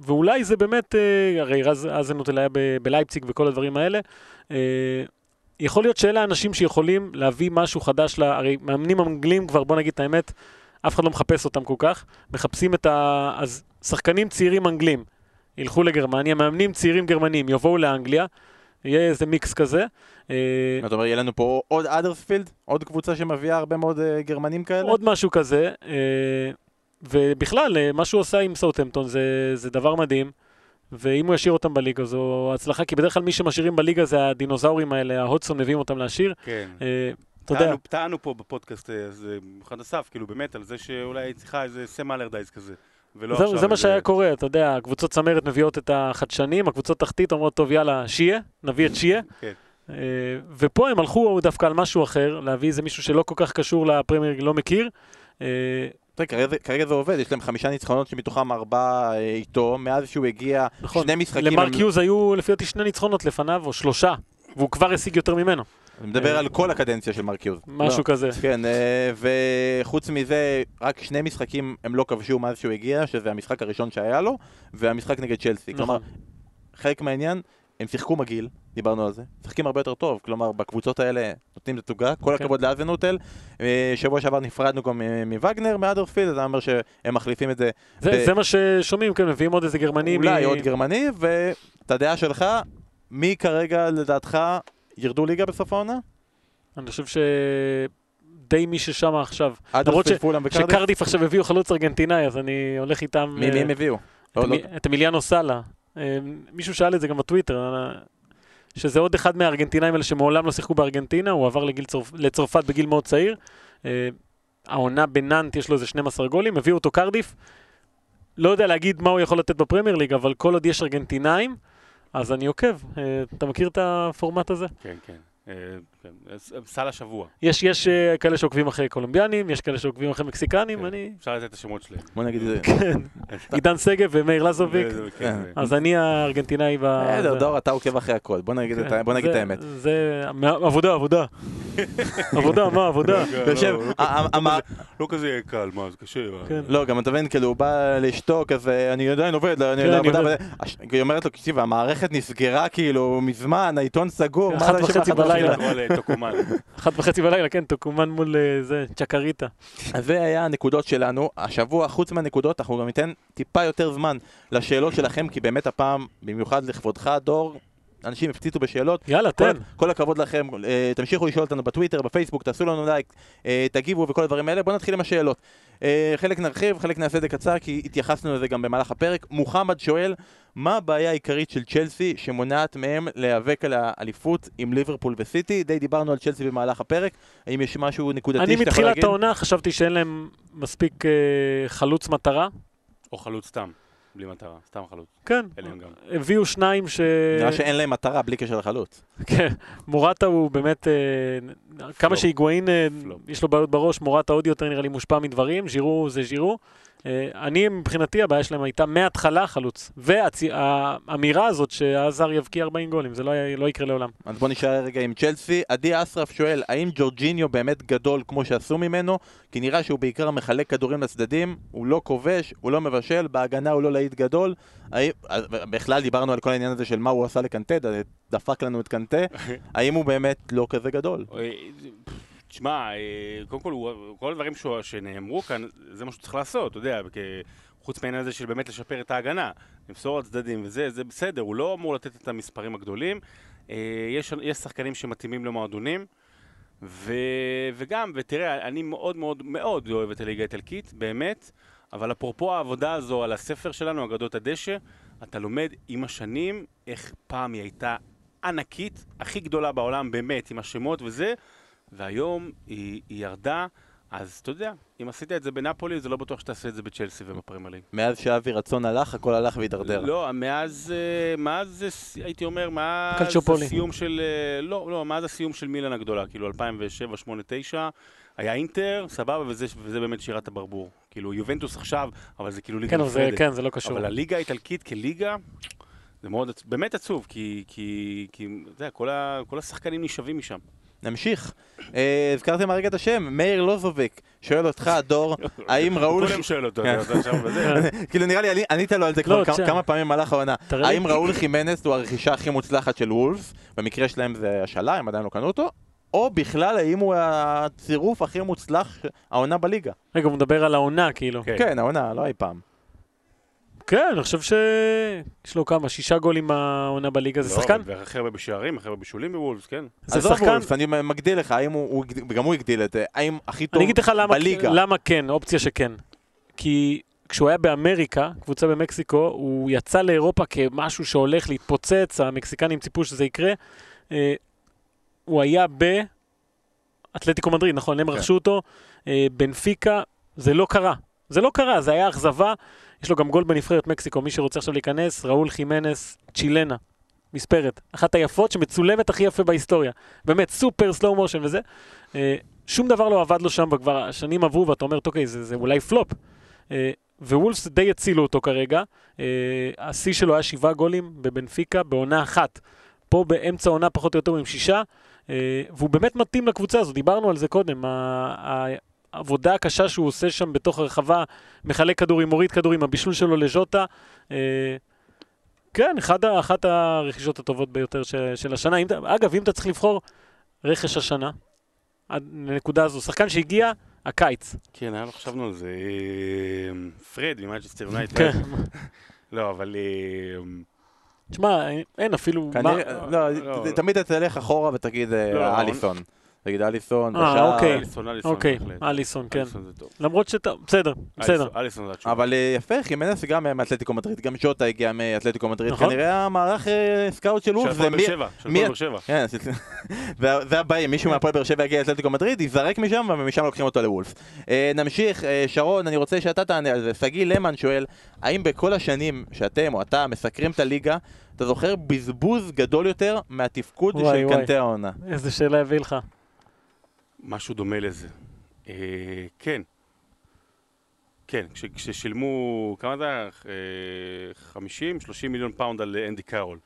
ואולי זה באמת, אה, הרי רז אזנוטל היה בלייפציג וכל הדברים האלה. אה, יכול להיות שאלה האנשים שיכולים להביא משהו חדש, לה, הרי מאמנים אנגלים כבר, בוא נגיד את האמת, אף אחד לא מחפש אותם כל כך. מחפשים את ה... אז שחקנים צעירים אנגלים ילכו לגרמניה, מאמנים צעירים גרמנים יבואו לאנגליה, יהיה איזה מיקס כזה. אה, זאת אומרת, יהיה לנו פה עוד אדרספילד, עוד קבוצה שמביאה הרבה מאוד אה, גרמנים כאלה. עוד משהו כזה, אה, ובכלל, מה שהוא עושה עם סאוטהמפטון זה, זה דבר מדהים, ואם הוא ישאיר אותם בליגה זו הצלחה, כי בדרך כלל מי שמשאירים בליגה זה הדינוזאורים האלה, ההודסון מביאים אותם להשאיר. כן. אה, אתה יודע, טענו- פה בפודקאסט, אז, במיוחד אסף, כאילו באמת, על זה שאולי היא צריכה איזה סם אלרדייז כזה. ולא זה, עכשיו זה מה שהיה קורה, אתה יודע, הקבוצות צמרת מביאות את החדשנים, הקבוצות תחתית אומרות, טוב, יאללה, שיהיה, נביא את שיהיה. כן. אה, ופה הם הלכו דווקא על משהו אחר, להביא איזה מישהו שלא כל כך קשור לפרמייר, לא מכיר. אה, כרגע זה- עובד, יש להם חמישה ניצחונות שמתוכם ארבעה אה, איתו, מאז שהוא הגיע, נכון, שני משחקים... למרק הם- יוז היו לפי דעתי שני ניצחונות לפניו, או שלושה, והוא כבר השיג יותר ממנו, אני מדבר על כל הקדנציה של מרק יוז. משהו לא. כזה. כן, אה, וחוץ מזה, רק שני משחקים הם לא כבשו מאז שהוא הגיע, שזה המשחק הראשון שהיה לו, והמשחק נגד צ'לסי. כלומר, נכון. חלק מהעניין, הם שיחקו מגעיל, דיברנו על זה, משחקים הרבה יותר טוב, כלומר בקבוצות האלה נותנים תצוגה, כל כן. הכבוד לאזנוטל. אה, שבוע שעבר נפרדנו גם אה, מווגנר, מאדרפילד, אז אני אומר שהם מחליפים את זה, זה, ב- זה מה ששומעים, כן, מביאים עוד איזה גרמני. אולי מ- עוד גרמני, ואת הדעה שלך, מי כרגע לדעתך ירדו ליגה בסוף העונה? אני חושב שדי מי ששם עכשיו. למרות וקרדיף? שקרדיף עכשיו הביאו חלוץ ארגנטינאי, אז אני הולך איתם... מי מי אה, הם הביאו? את לא, לא- את אמיליאנו סאלה. אה, מישהו שאל את זה גם בטוויטר, אה, שזה עוד אחד מהארגנטינאים האלה שמעולם לא שיחקו בארגנטינה, הוא עבר לגיל צרפ... לצרפת בגיל מאוד צעיר. אה, העונה בנאנט יש לו איזה 12 גולים, הביאו אותו קרדיף. לא יודע להגיד מה הוא יכול לתת בפרמייר ליג, אבל כל עוד יש ארגנטינאים, אז אני עוקב. אה, אתה מכיר את הפורמט הזה? כן, כן. אה, כן. ס- סל השבוע. יש, יש אה, כאלה שעוקבים אחרי קולומביאנים, יש כאלה שעוקבים אחרי מקסיקנים, כן. אני... אפשר לתת את השמות שלהם. בוא נגיד את זה. כן, [LAUGHS] עידן שגב ומאיר לזוביק. כן. כן, זה- אז אני הארגנטינאי ב... בסדר, זה. דור, אתה עוקב אחרי הכל, בוא נגיד את זה- האמת. זה... עבודה, עבודה. עבודה, מה, עבודה? לא, יושב, לא, לא כזה- המ- לא כזה קל, מה, זה קשה. כן. לא, גם אתה מבין, כאילו, הוא בא לאשתו כזה, אני עדיין עובד, אני כן, לעבודה, היא אומרת לו, תקשיב, המערכת נסגרה כאילו מזמן, העיתון סגור, מה אחת אתה יושב וחצי בלילה. לטוקומן. אחת וחצי בלילה, כן, טוקומן מול אה, זה, צ'קריטה. אז זה היה הנקודות שלנו. השבוע, חוץ מהנקודות, אנחנו גם ניתן טיפה יותר זמן לשאלות שלכם, כי באמת הפעם, במיוחד לכבודך, דור, אנשים הפציצו בשאלות. יאללה, כל, תן. כל הכבוד לכם, אה, תמשיכו לשאול אותנו בטוויטר, בפייסבוק, תעשו לנו לייק, אה, תגיבו וכל הדברים האלה. בואו נתחיל עם השאלות. חלק נרחיב, חלק נעשה את זה קצר, כי התייחסנו לזה גם במהלך הפרק. מוחמד שואל, מה הבעיה העיקרית של צ'לסי שמונעת מהם להיאבק על האליפות עם ליברפול וסיטי? די דיברנו על צ'לסי במהלך הפרק, האם יש משהו נקודתי אני שאתה יכול מתחילת להגיד? העונה חשבתי שאין להם מספיק אה, חלוץ מטרה. או חלוץ סתם. בלי מטרה, סתם חלוץ. כן, גם. הביאו שניים ש... נראה שאין להם מטרה בלי קשר לחלוץ. כן, מורטה הוא באמת, אה, כמה. שהיגואין, אה. יש לו בעיות בראש, מורטה עוד יותר נראה לי מושפע מדברים, ז'ירו זה ז'ירו. אה, אני, מבחינתי, הבעיה שלהם הייתה מההתחלה חלוץ. והאמירה הזאת שהזר יבקיע 40 גולים, זה לא, לא יקרה לעולם. אז בוא נשאר רגע עם צ'לסי. עדי אסרף שואל, האם ג'ורג'יניו באמת גדול כמו שעשו ממנו? כי נראה שהוא בעיקר מחלק כדורים לצדדים, הוא לא כובש, הוא לא מבשל, בהגנה הוא לא להיט גדול. בכלל דיברנו על כל העניין הזה של מה הוא עשה לקנטה, דפק לנו את קנטה. [LAUGHS] האם הוא באמת לא כזה גדול? תשמע, אה, קודם כל, כל הדברים שנאמרו כאן, זה מה שהוא צריך לעשות, אתה יודע, חוץ מהעניין הזה של באמת לשפר את ההגנה, למסור לצדדים וזה, זה בסדר, הוא לא אמור לתת את המספרים הגדולים. אה, יש, יש שחקנים שמתאימים למועדונים, ו, וגם, ותראה, אני מאוד מאוד מאוד אוהב את הליגה האיטלקית, באמת, אבל אפרופו העבודה הזו על הספר שלנו, אגדות הדשא, אתה לומד עם השנים איך פעם היא הייתה ענקית, הכי גדולה בעולם באמת, עם השמות וזה, והיום היא, היא ירדה, אז אתה יודע, אם עשית את זה בנפולי, זה לא בטוח שתעשה את זה בצ'לסי ובפרמייר ליג. מאז שאבי רצון הלך, הכל הלך והידרדר. לא, מאז, אה, מאז, זה הייתי אומר, מאז קלצ'ופולי. הסיום של, אה, לא, לא, מאז הסיום של מילן הגדולה, כאילו 2007, 2008, 2009, היה אינטר, סבבה, וזה, וזה באמת שירת הברבור. כאילו, יובנטוס עכשיו, אבל זה כאילו ליגה כן, זה, נפרדת. כן, זה לא קשור. אבל הליגה האיטלקית כליגה, זה מאוד, באמת עצוב, כי, כי, כי, אתה יודע, כל, ה, כל השחקנים נשאבים משם. נמשיך. אה, הזכרתם הרגע את השם, מאיר לוזוביק. שואל אותך, דור, [LAUGHS] האם ראול... כולם שואל אותו, כן. אתה עכשיו וזה. [LAUGHS] כאילו נראה לי, אני- ענית לו על זה כבר לא, כמה- תשמע. כמה פעמים במהלך העונה. האם ראול חימנס הוא הרכישה הכי מוצלחת של וולפס, במקרה שלהם זה השאלה, הם עדיין לא קנו אותו, או בכלל האם הוא הצירוף הכי מוצלח העונה בליגה? רגע, הוא מדבר על העונה, כאילו. כן. כן, העונה, לא אי פעם. כן, אני חושב שיש לו כמה, שישה גולים מהעונה בליגה. זה לא, שחקן? והכי הרבה בשערים, הכי הרבה בישולים בוולפס, כן. זה שחקן... וולפס, אני מגדיל לך, האם הוא, וגם הוא הגדיל את זה, האם הכי טוב אני אגיד לך למה, בליגה? למה כן, אופציה שכן. כי כשהוא היה באמריקה, קבוצה במקסיקו, הוא יצא לאירופה כמשהו שהולך להתפוצץ, המקסיקנים ציפו שזה יקרה. אה, הוא היה באתלטיקו מדריד, נכון? הם כן. רכשו אותו. אה, בנפיקה, זה לא קרה. זה לא קרה, זה היה אכזבה. יש לו גם גול בנבחרת מקסיקו, מי שרוצה עכשיו להיכנס, ראול חימנס, צ'ילנה, מספרת. אחת היפות שמצולמת הכי יפה בהיסטוריה. באמת, סופר סלואו מושן וזה. אה, שום דבר לא עבד לו שם, וכבר השנים עברו, ואתה אומר, אוקיי, זה, זה אולי פלופ. אה, ווולפס די הצילו אותו כרגע. אה, השיא שלו היה שבעה גולים בבנפיקה בעונה אחת. פה באמצע העונה פחות או יותר עם שישה, והוא באמת מתאים לקבוצה הזו, דיברנו על זה קודם. העבודה הקשה שהוא עושה שם בתוך הרחבה, מחלק כדורים, מוריד כדורים, הבישול שלו לז'וטה. אה, כן, אחד, אחת הרכישות הטובות ביותר של, של השנה. אם, אגב, אם אתה צריך לבחור רכש השנה, עד לנקודה הזו, שחקן שהגיע, הקיץ. כן, היה, חשבנו על זה. אה, פרד ממנצ'סטר יונייטד. כן. [LAUGHS] לא, אבל... אה, תשמע, אין אפילו... כנראה, מה- לא, לא. ת- תמיד אתה תלך אחורה ותגיד לא, אליסון. תגיד אליסון, אה, ושער. אוקיי. אליסון, אליסון, אוקיי, בהחלט. אליסון, כן. אליסון זה טוב. למרות שאתה... בסדר, בסדר. אליסון- אליסון זה התשובה. אבל אה, יפה, חימנס גם אה, מאתלטיקו מדריד, גם ז'וטה הגיע מאתלטיקו מדריד, נכון. כנראה המערך אה, scout של הפועל זה באר מי... שבע. של הפועל באר שבע. כן, [LAUGHS] זה- זה הבאים, מישהו מהפועל באר שבע יגיע לאתלטיקו מדריד, ייזרק משם ומשם לוקחים אותו לוולף. אה, נמשיך, שרון, אני רוצה שאתה תענה על זה. שגיא למן שואל, האם בכל השנים שאתם או אתה מסקרים את הליגה, אתה זוכר בזבוז גדול יותר מהתפקוד וואי, של וואי. קנטה העונה? איזה שאלה הביא לך. משהו דומה לזה. אה, כן. כן, כש, כששילמו, כמה זה היה? אה, 50, 30 מיליון פאונד על אנדי קארול.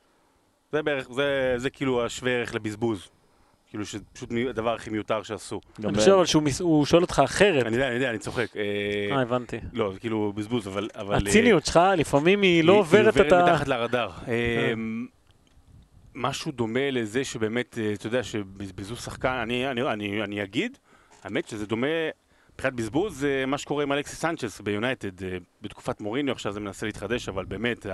זה בערך, זה, זה כאילו השווה ערך לבזבוז. כאילו שפשוט מי- הדבר הכי מיותר שעשו. אני חושב אבל שהוא שואל אותך אחרת. אני יודע, אני יודע, אני צוחק. אה, אה, הבנתי. לא, זה כאילו בזבוז, אבל... אבל אה, הציניות שלך לפעמים היא לא עוברת היא את ה... עוברת מתחת לרדאר. אה, משהו דומה לזה שבאמת, אתה יודע, שבזבזו שחקן, אני, אני, אני, אני אגיד, האמת שזה דומה, מבחינת בזבוז, זה מה שקורה עם אלכסיס סנצ'ס ביונייטד, בתקופת מוריניו, עכשיו זה מנסה להתחדש, אבל באמת,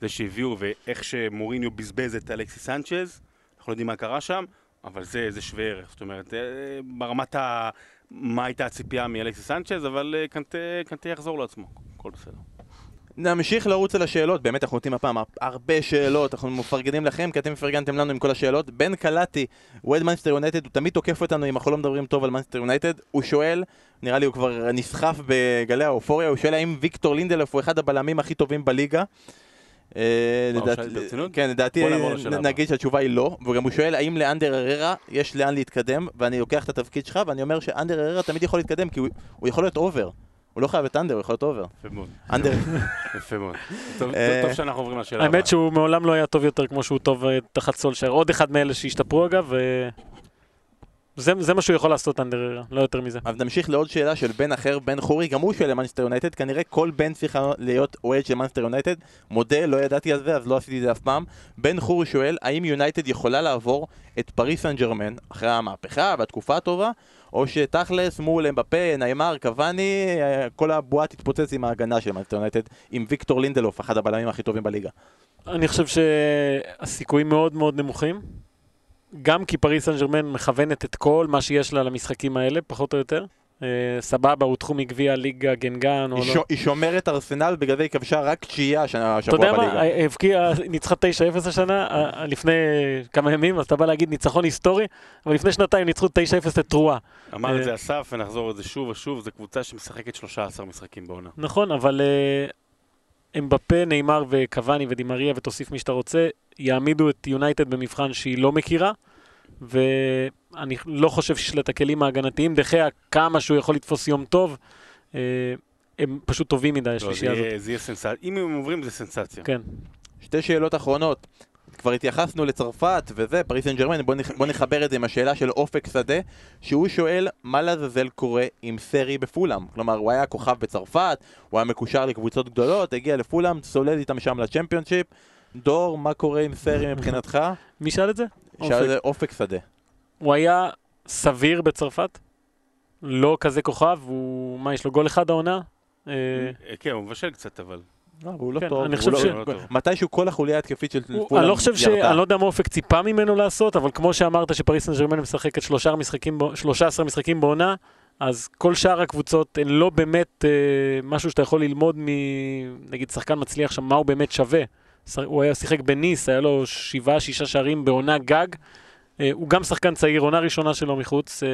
זה שהביאו ואיך שמוריניו בזבז את אלכסיס סנצ'ס, אנחנו לא יודעים מה קרה שם, אבל זה, זה שווה ערך, זאת אומרת, אה, ברמת ה... מה הייתה הציפייה מאלכסיס סנצ'ס, אבל אה, קנטה, קנטה יחזור לעצמו, הכל בסדר. נמשיך לרוץ על השאלות, באמת אנחנו נותנים הפעם הרבה שאלות, אנחנו מפרגנים לכם כי אתם פרגנתם לנו עם כל השאלות. בן קלטי, אוהד מנצ'סטר יונייטד, הוא תמיד תוקף אותנו אם אנחנו לא מדברים טוב על מנצ'סטר יונייטד. הוא שואל, נראה לי הוא כבר נסחף בגלי האופוריה, הוא שואל האם ויקטור לינדלף הוא אחד הבלמים הכי טובים בליגה. לדעתי נעבור לשאלה הבאה. נגיד שהתשובה היא לא, וגם הוא שואל האם לאנדר הררה יש לאן להתקדם, ואני לוקח את התפקיד שלך ואני אומר שאנדר הררה תמיד יכול להתקדם כי הוא- יכול להיות over. הוא לא חייב להיות under, הוא יכול להיות over. יפה מאוד. אנדר, [LAUGHS] יפה מאוד. טוב- אה, טוב שאנחנו עוברים לשאלה הבאה. האמת שהוא מעולם לא היה טוב יותר כמו שהוא טוב אה, תחת סולשר. עוד אחד מאלה שהשתפרו אגב, וזה זה מה שהוא יכול לעשות אנדר, לא יותר מזה. אז נמשיך לעוד שאלה של בן אחר, בן חורי, גם הוא שואל למאנסטר יונייטד, כנראה כל בן צריך להיות אוהד של מאנסטר יונייטד, מודה, לא ידעתי על זה, אז לא עשיתי את זה אף פעם. בן חורי שואל, האם יונייטד יכולה לעבור את פריס סן ג'רמן, אחרי המהפכה והתקופה הטובה, או שתכלס מול אמבפה, ניימר, קבאני, אה, כל הבועה תתפוצץ עם ההגנה של מאנסטר יונייטד, עם ויקטור לינדלוף, אחד הבלמים הכי טובים בליגה. אני חושב שהסיכויים מאוד מאוד נמוכים. גם כי פריס סן ג'רמן מכוונת את כל מה שיש לה למשחקים האלה, פחות או יותר. אה, סבבה, הודחו מגביע ליגה גנגן או היא לא. היא שומרת ארסנל, בגלל זה היא כבשה רק תשיעייה השנה- אתה יודע השבוע מה, בליגה. אה, הבקיעה, ניצחה 9-0 השנה, אה, לפני כמה ימים, אז אתה בא להגיד ניצחון היסטורי, אבל לפני שנתיים ניצחו 9-0 את טרואה. אמר את זה אסף, ונחזור על זה שוב ושוב, זו קבוצה שמשחקת 13 משחקים בעונה. נכון, אבל אמבפה, נאמר וקוואני ודימריה, ותוסיף מי שאתה רוצה, יעמידו את יונייטד במבחן שהיא לא מכירה, ואני לא חושב שיש לה את הכלים ההגנתיים. דחיה, כמה שהוא יכול לתפוס יום טוב, אה, הם פשוט טובים מדי, לא, זה השלישייה הזאת. זה יהיה סנסציה. אם הם עוברים זה סנסציה. כן. שתי שאלות אחרונות. כבר התייחסנו לצרפת וזה, פריס סן ג'רמן, בוא, נח... בוא נחבר את זה עם השאלה של אופק שדה, שהוא שואל מה לעזאזל קורה עם סרי בפולאם. כלומר, הוא היה כוכב בצרפת, הוא היה מקושר לקבוצות גדולות, הגיע לפולאם, צולל איתם שם לצ'מפיונשיפ. דור, מה קורה עם סרי מבחינתך? מי שאל את זה? שאל את זה אופק שדה. הוא היה סביר בצרפת, לא כזה כוכב, הוא, מה, יש לו גול אחד העונה? אה, אה, כן, הוא מבשל קצת, אבל... לא, אבל הוא לא כן, טוב. אני הוא חושב לא- ש- לא. מתישהו כל החוליה ההתקפית של הוא- פולאם אני לא חושב ש... ירדה. אני לא יודע מה אופק ציפה ממנו לעשות, אבל כמו שאמרת שפריס סן ג'רמן משחקת 13 משחקים, בו- 13 משחקים בעונה, אז כל שאר הקבוצות הן לא באמת אה, משהו שאתה יכול ללמוד מ... נגיד שחקן מצליח שם, מה הוא באמת שווה. הוא היה שיחק בניס, היה לו שבעה, שישה שערים בעונה גג. אה, הוא גם שחקן צעיר, עונה ראשונה שלו מחוץ. אה,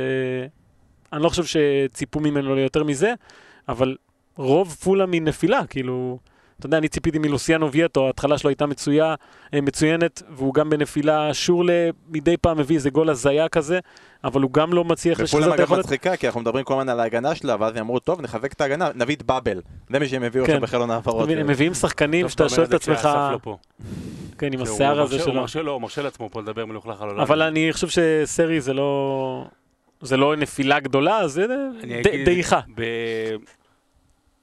אני לא חושב שציפו ממנו ליותר מזה, אבל רוב פולה מנפילה, כאילו... אתה יודע, אני ציפיתי מלוסיאנו וייטו, ההתחלה שלו הייתה מצויה, אה, מצוינת, והוא גם בנפילה, שורלה מדי פעם מביא איזה גול הזיה כזה, אבל הוא גם לא מצליח לשחזר ופולאם את אגב היכולת. מצחיקה, כי אנחנו מדברים כל הזמן על ההגנה שלה, ואז הם אמרו, טוב, נחזק את ההגנה, נביא את באבל. זה מי שהם הביאו כן. עכשיו בחלון אתה ההעברות. הם מביאים שחקנים טוב, שאתה אתה שואל את עצמך, לא. כן, עם השיער הזה שלו. הוא מרשה לו, הוא מרשה לעצמו פה לדבר מלוכלך על עולם. אבל אני חושב שסרי זה לא... זה לא נפילה גדולה, זה דעיכה.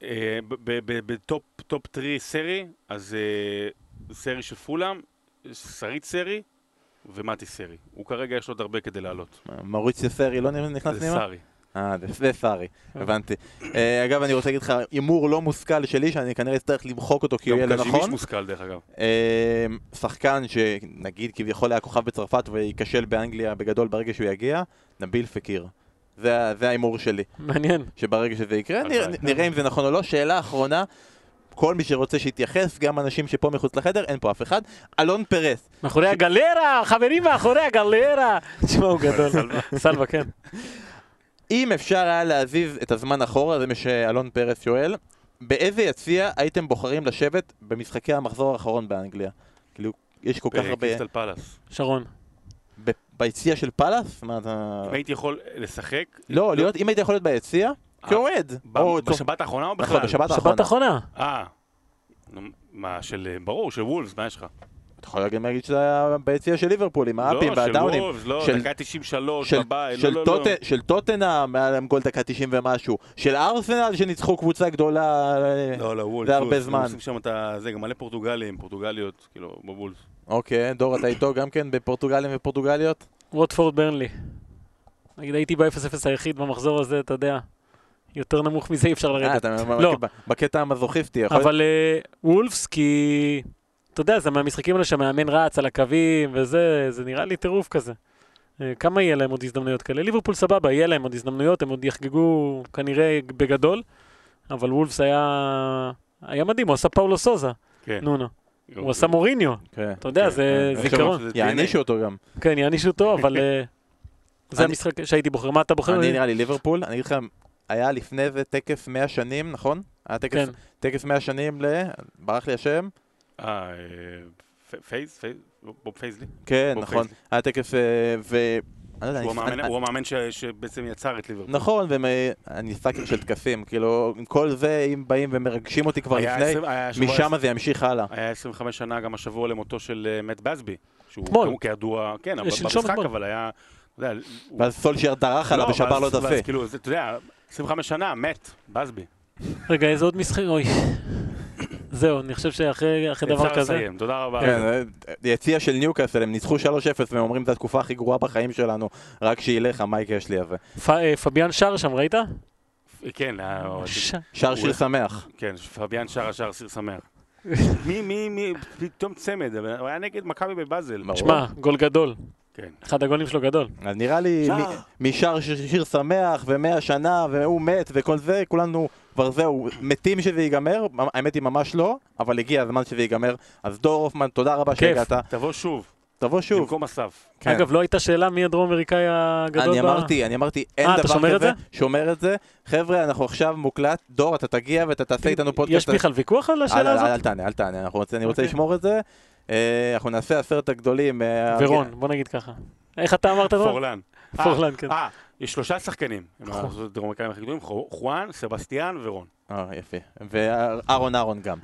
אה, ב top top 3 סרי, אז אה, סרי של פולאם, שרית סרי ומתי סרי. הוא כרגע יש לו עוד הרבה כדי לעלות. מוריציו סרי לא נכנס זה פנימה? סרי. אה, זה- זה סארי, הבנתי. אה, אגב, אני רוצה להגיד לך, הימור לא מושכל שלי, שאני כנראה אצטרך למחוק אותו כי הוא יהיה גם לא קז'ימיש נכון. מושכל דרך אגב. שחקן שנגיד כביכול היה כוכב בצרפת וייכשל באנגליה בגדול ברגע שהוא יגיע, נביל פקיר. זה זה ההימור שלי, מעניין. שברגע שזה יקרה. נראה- נראה אם זה נכון או לא. שאלה אחרונה, כל מי שרוצה שיתייחס, גם אנשים שפה מחוץ לחדר, אין פה אף אחד. אלון פרס, מאחורי הגלרה, חברים מאחורי הגלרה. תשמע, הוא גדול. סלווה, כן. אם אפשר היה להזיז את הזמן אחורה, זה מה שאלון פרס שואל, באיזה יציע הייתם בוחרים לשבת במשחקי המחזור האחרון באנגליה? כאילו, יש כל כך הרבה... בקריסטל פלאס. שרון. ביציע של פאלאס? מה אתה... אם הייתי יכול לשחק... לא, להיות, אם היית יכול להיות ביציע, כאוהד. ב- או- בשבת האחרונה או בכלל? נכון, בשבת שבת האחרונה. אחרונה. אה. נו, מה, של... ברור, של וולס, מה יש לך? אתה יכול גם להגיד שזה היה ביציע של ליברפול, עם האפים לא, של והדאונים. וולס, לא, של- דקה 93, של- בבית, של לא, לא, לא. של טוטנאם, היה להם גול דקה 90 ומשהו. של ארסנל שניצחו קבוצה גדולה. אה, לא, לא, וולס. זה הרבה זמן. עושים שם את. זה, גם מלא פורטוגלים, פורטוגליות, כאילו, בוולס. אוקיי, דור, אתה איתו גם כן בפורטוגלים ופורטוגליות? ווטפורד ברנלי. נגיד הייתי ב-0-0 היחיד במחזור הזה, אתה יודע. יותר נמוך מזה אי אפשר אה, לרדת. אתה לא. בקטע המזוכיסטי. יכול להיות- אבל אה, וולפס, כי... אתה יודע, זה מהמשחקים האלה שהמאמן רץ על הקווים וזה, זה נראה לי טירוף כזה. אה, כמה יהיה להם עוד הזדמנויות כאלה? ליברפול סבבה, יהיה להם עוד הזדמנויות, הם עוד יחגגו כנראה בגדול, אבל וולפס היה... היה מדהים, הוא עשה פאולו סוזה, כן. נונו. הוא עשה מוריניו, כן. אתה יודע, כן, זה כן. זיכרון. יענישו אותו גם. כן, יענישו אותו, אבל אה, זה המשחק שהייתי בוחר. מה אתה בוחר? אני נראה לי ליברפול, אני אגיד לכם, היה לפני זה טקס 100 שנים, נכון? היה טקס. טקס 100 שנים ל... ברח לי השם? אה, אה, פייז? פייז? בוב פייזלי? כן, נכון. היה טקס ו... אני לא יודע, הוא אני- המאמן- אני- הוא המאמן ש- שבעצם יצר את ליברפול. נכון, ואני sucker של טקסים, כאילו, עם כל זה, אם באים ומרגשים אותי כבר לפני, משם זה ימשיך הלאה. היה 25 שנה גם השבוע למותו של אה, מאט באזבי. שהוא כידוע, כן, במשחק. אבל היה, ואז סולשייר דרך עליו לא, ושבר לו את הפה. כאילו, זה, אתה יודע, 25 שנה, מת, בסבי. רגע, איזה עוד משחק? אוי. זהו, אני חושב שאחרי אחרי דבר אפשר כזה... לסיים, תודה רבה. כן, אה, יציע של ניוקאסל, הם ניצחו 3-0 והם אומרים זו התקופה הכי גרועה בחיים שלנו, רק שילך המייק אשלי הזה. פ- אה, פביאן שר שם, ראית? כן, ש- שר שיר שמח. כן, פביאן שר השאר סיר שמח. [LAUGHS] מי, מי, מי, פתאום צמד, הוא היה נגד מכבי בבאזל. שמע, גול גדול. כן. אחד הגולים שלו גדול. אז נראה לי שר. מ- משאר שיר שיר שמח ומאה שנה והוא מת וכל זה, כולנו כבר זהו, מתים שזה ייגמר, האמת היא ממש לא, אבל הגיע הזמן שזה ייגמר. אז דור הופמן, תודה רבה כיף. שהגעת, תבוא שוב, תבוא שוב. במקום אסף. כן. אגב, לא הייתה שאלה מי הדרום אמריקאי הגדול אני אמרתי, אני אמרתי, אין אה, אתה דבר שומר את כזה, זה? שומר את זה. חבר'ה, אנחנו עכשיו מוקלט, דור, אתה תגיע ואתה תעשה איתנו פודקאסט. יש בכלל ויכוח על אל- השאלה אל- הזאת? אל תענה, אל תענה, אני רוצה אוקיי. לשמור את זה. אה, אנחנו נעשה עשרת הגדולים. אה, ורון, בוא נגיד ככה. איך אתה אמרת? רון? פורלן. אה, פורלן, כן. יש שלושה שחקנים. הם הדרום אמריקאים הכי גדולים, חו- חואן, סבסטיאן ורון. אה, יפה. ואהרון אהרון גם.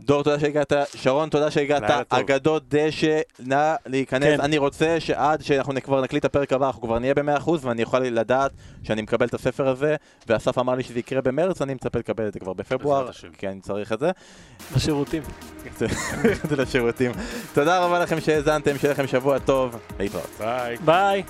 דור, תודה שהגעת, שרון, תודה שהגעת. אגדות דשא, נא להיכנס. כן. אני רוצה שעד שאנחנו כבר נקליט את הפרק הבא, אנחנו כבר נהיה ב-100% ואני אוכל לדעת שאני מקבל את הספר הזה, ואסף אמר לי שזה יקרה במרץ, אני מצפה לקבל את זה כבר בפברואר. כי אני צריך את זה. בשירותים. [LAUGHS] זה לשירותים. תודה רבה לכם שהאזנתם, שיהיה לכם שבוע טוב, להתראות. ביי. ביי.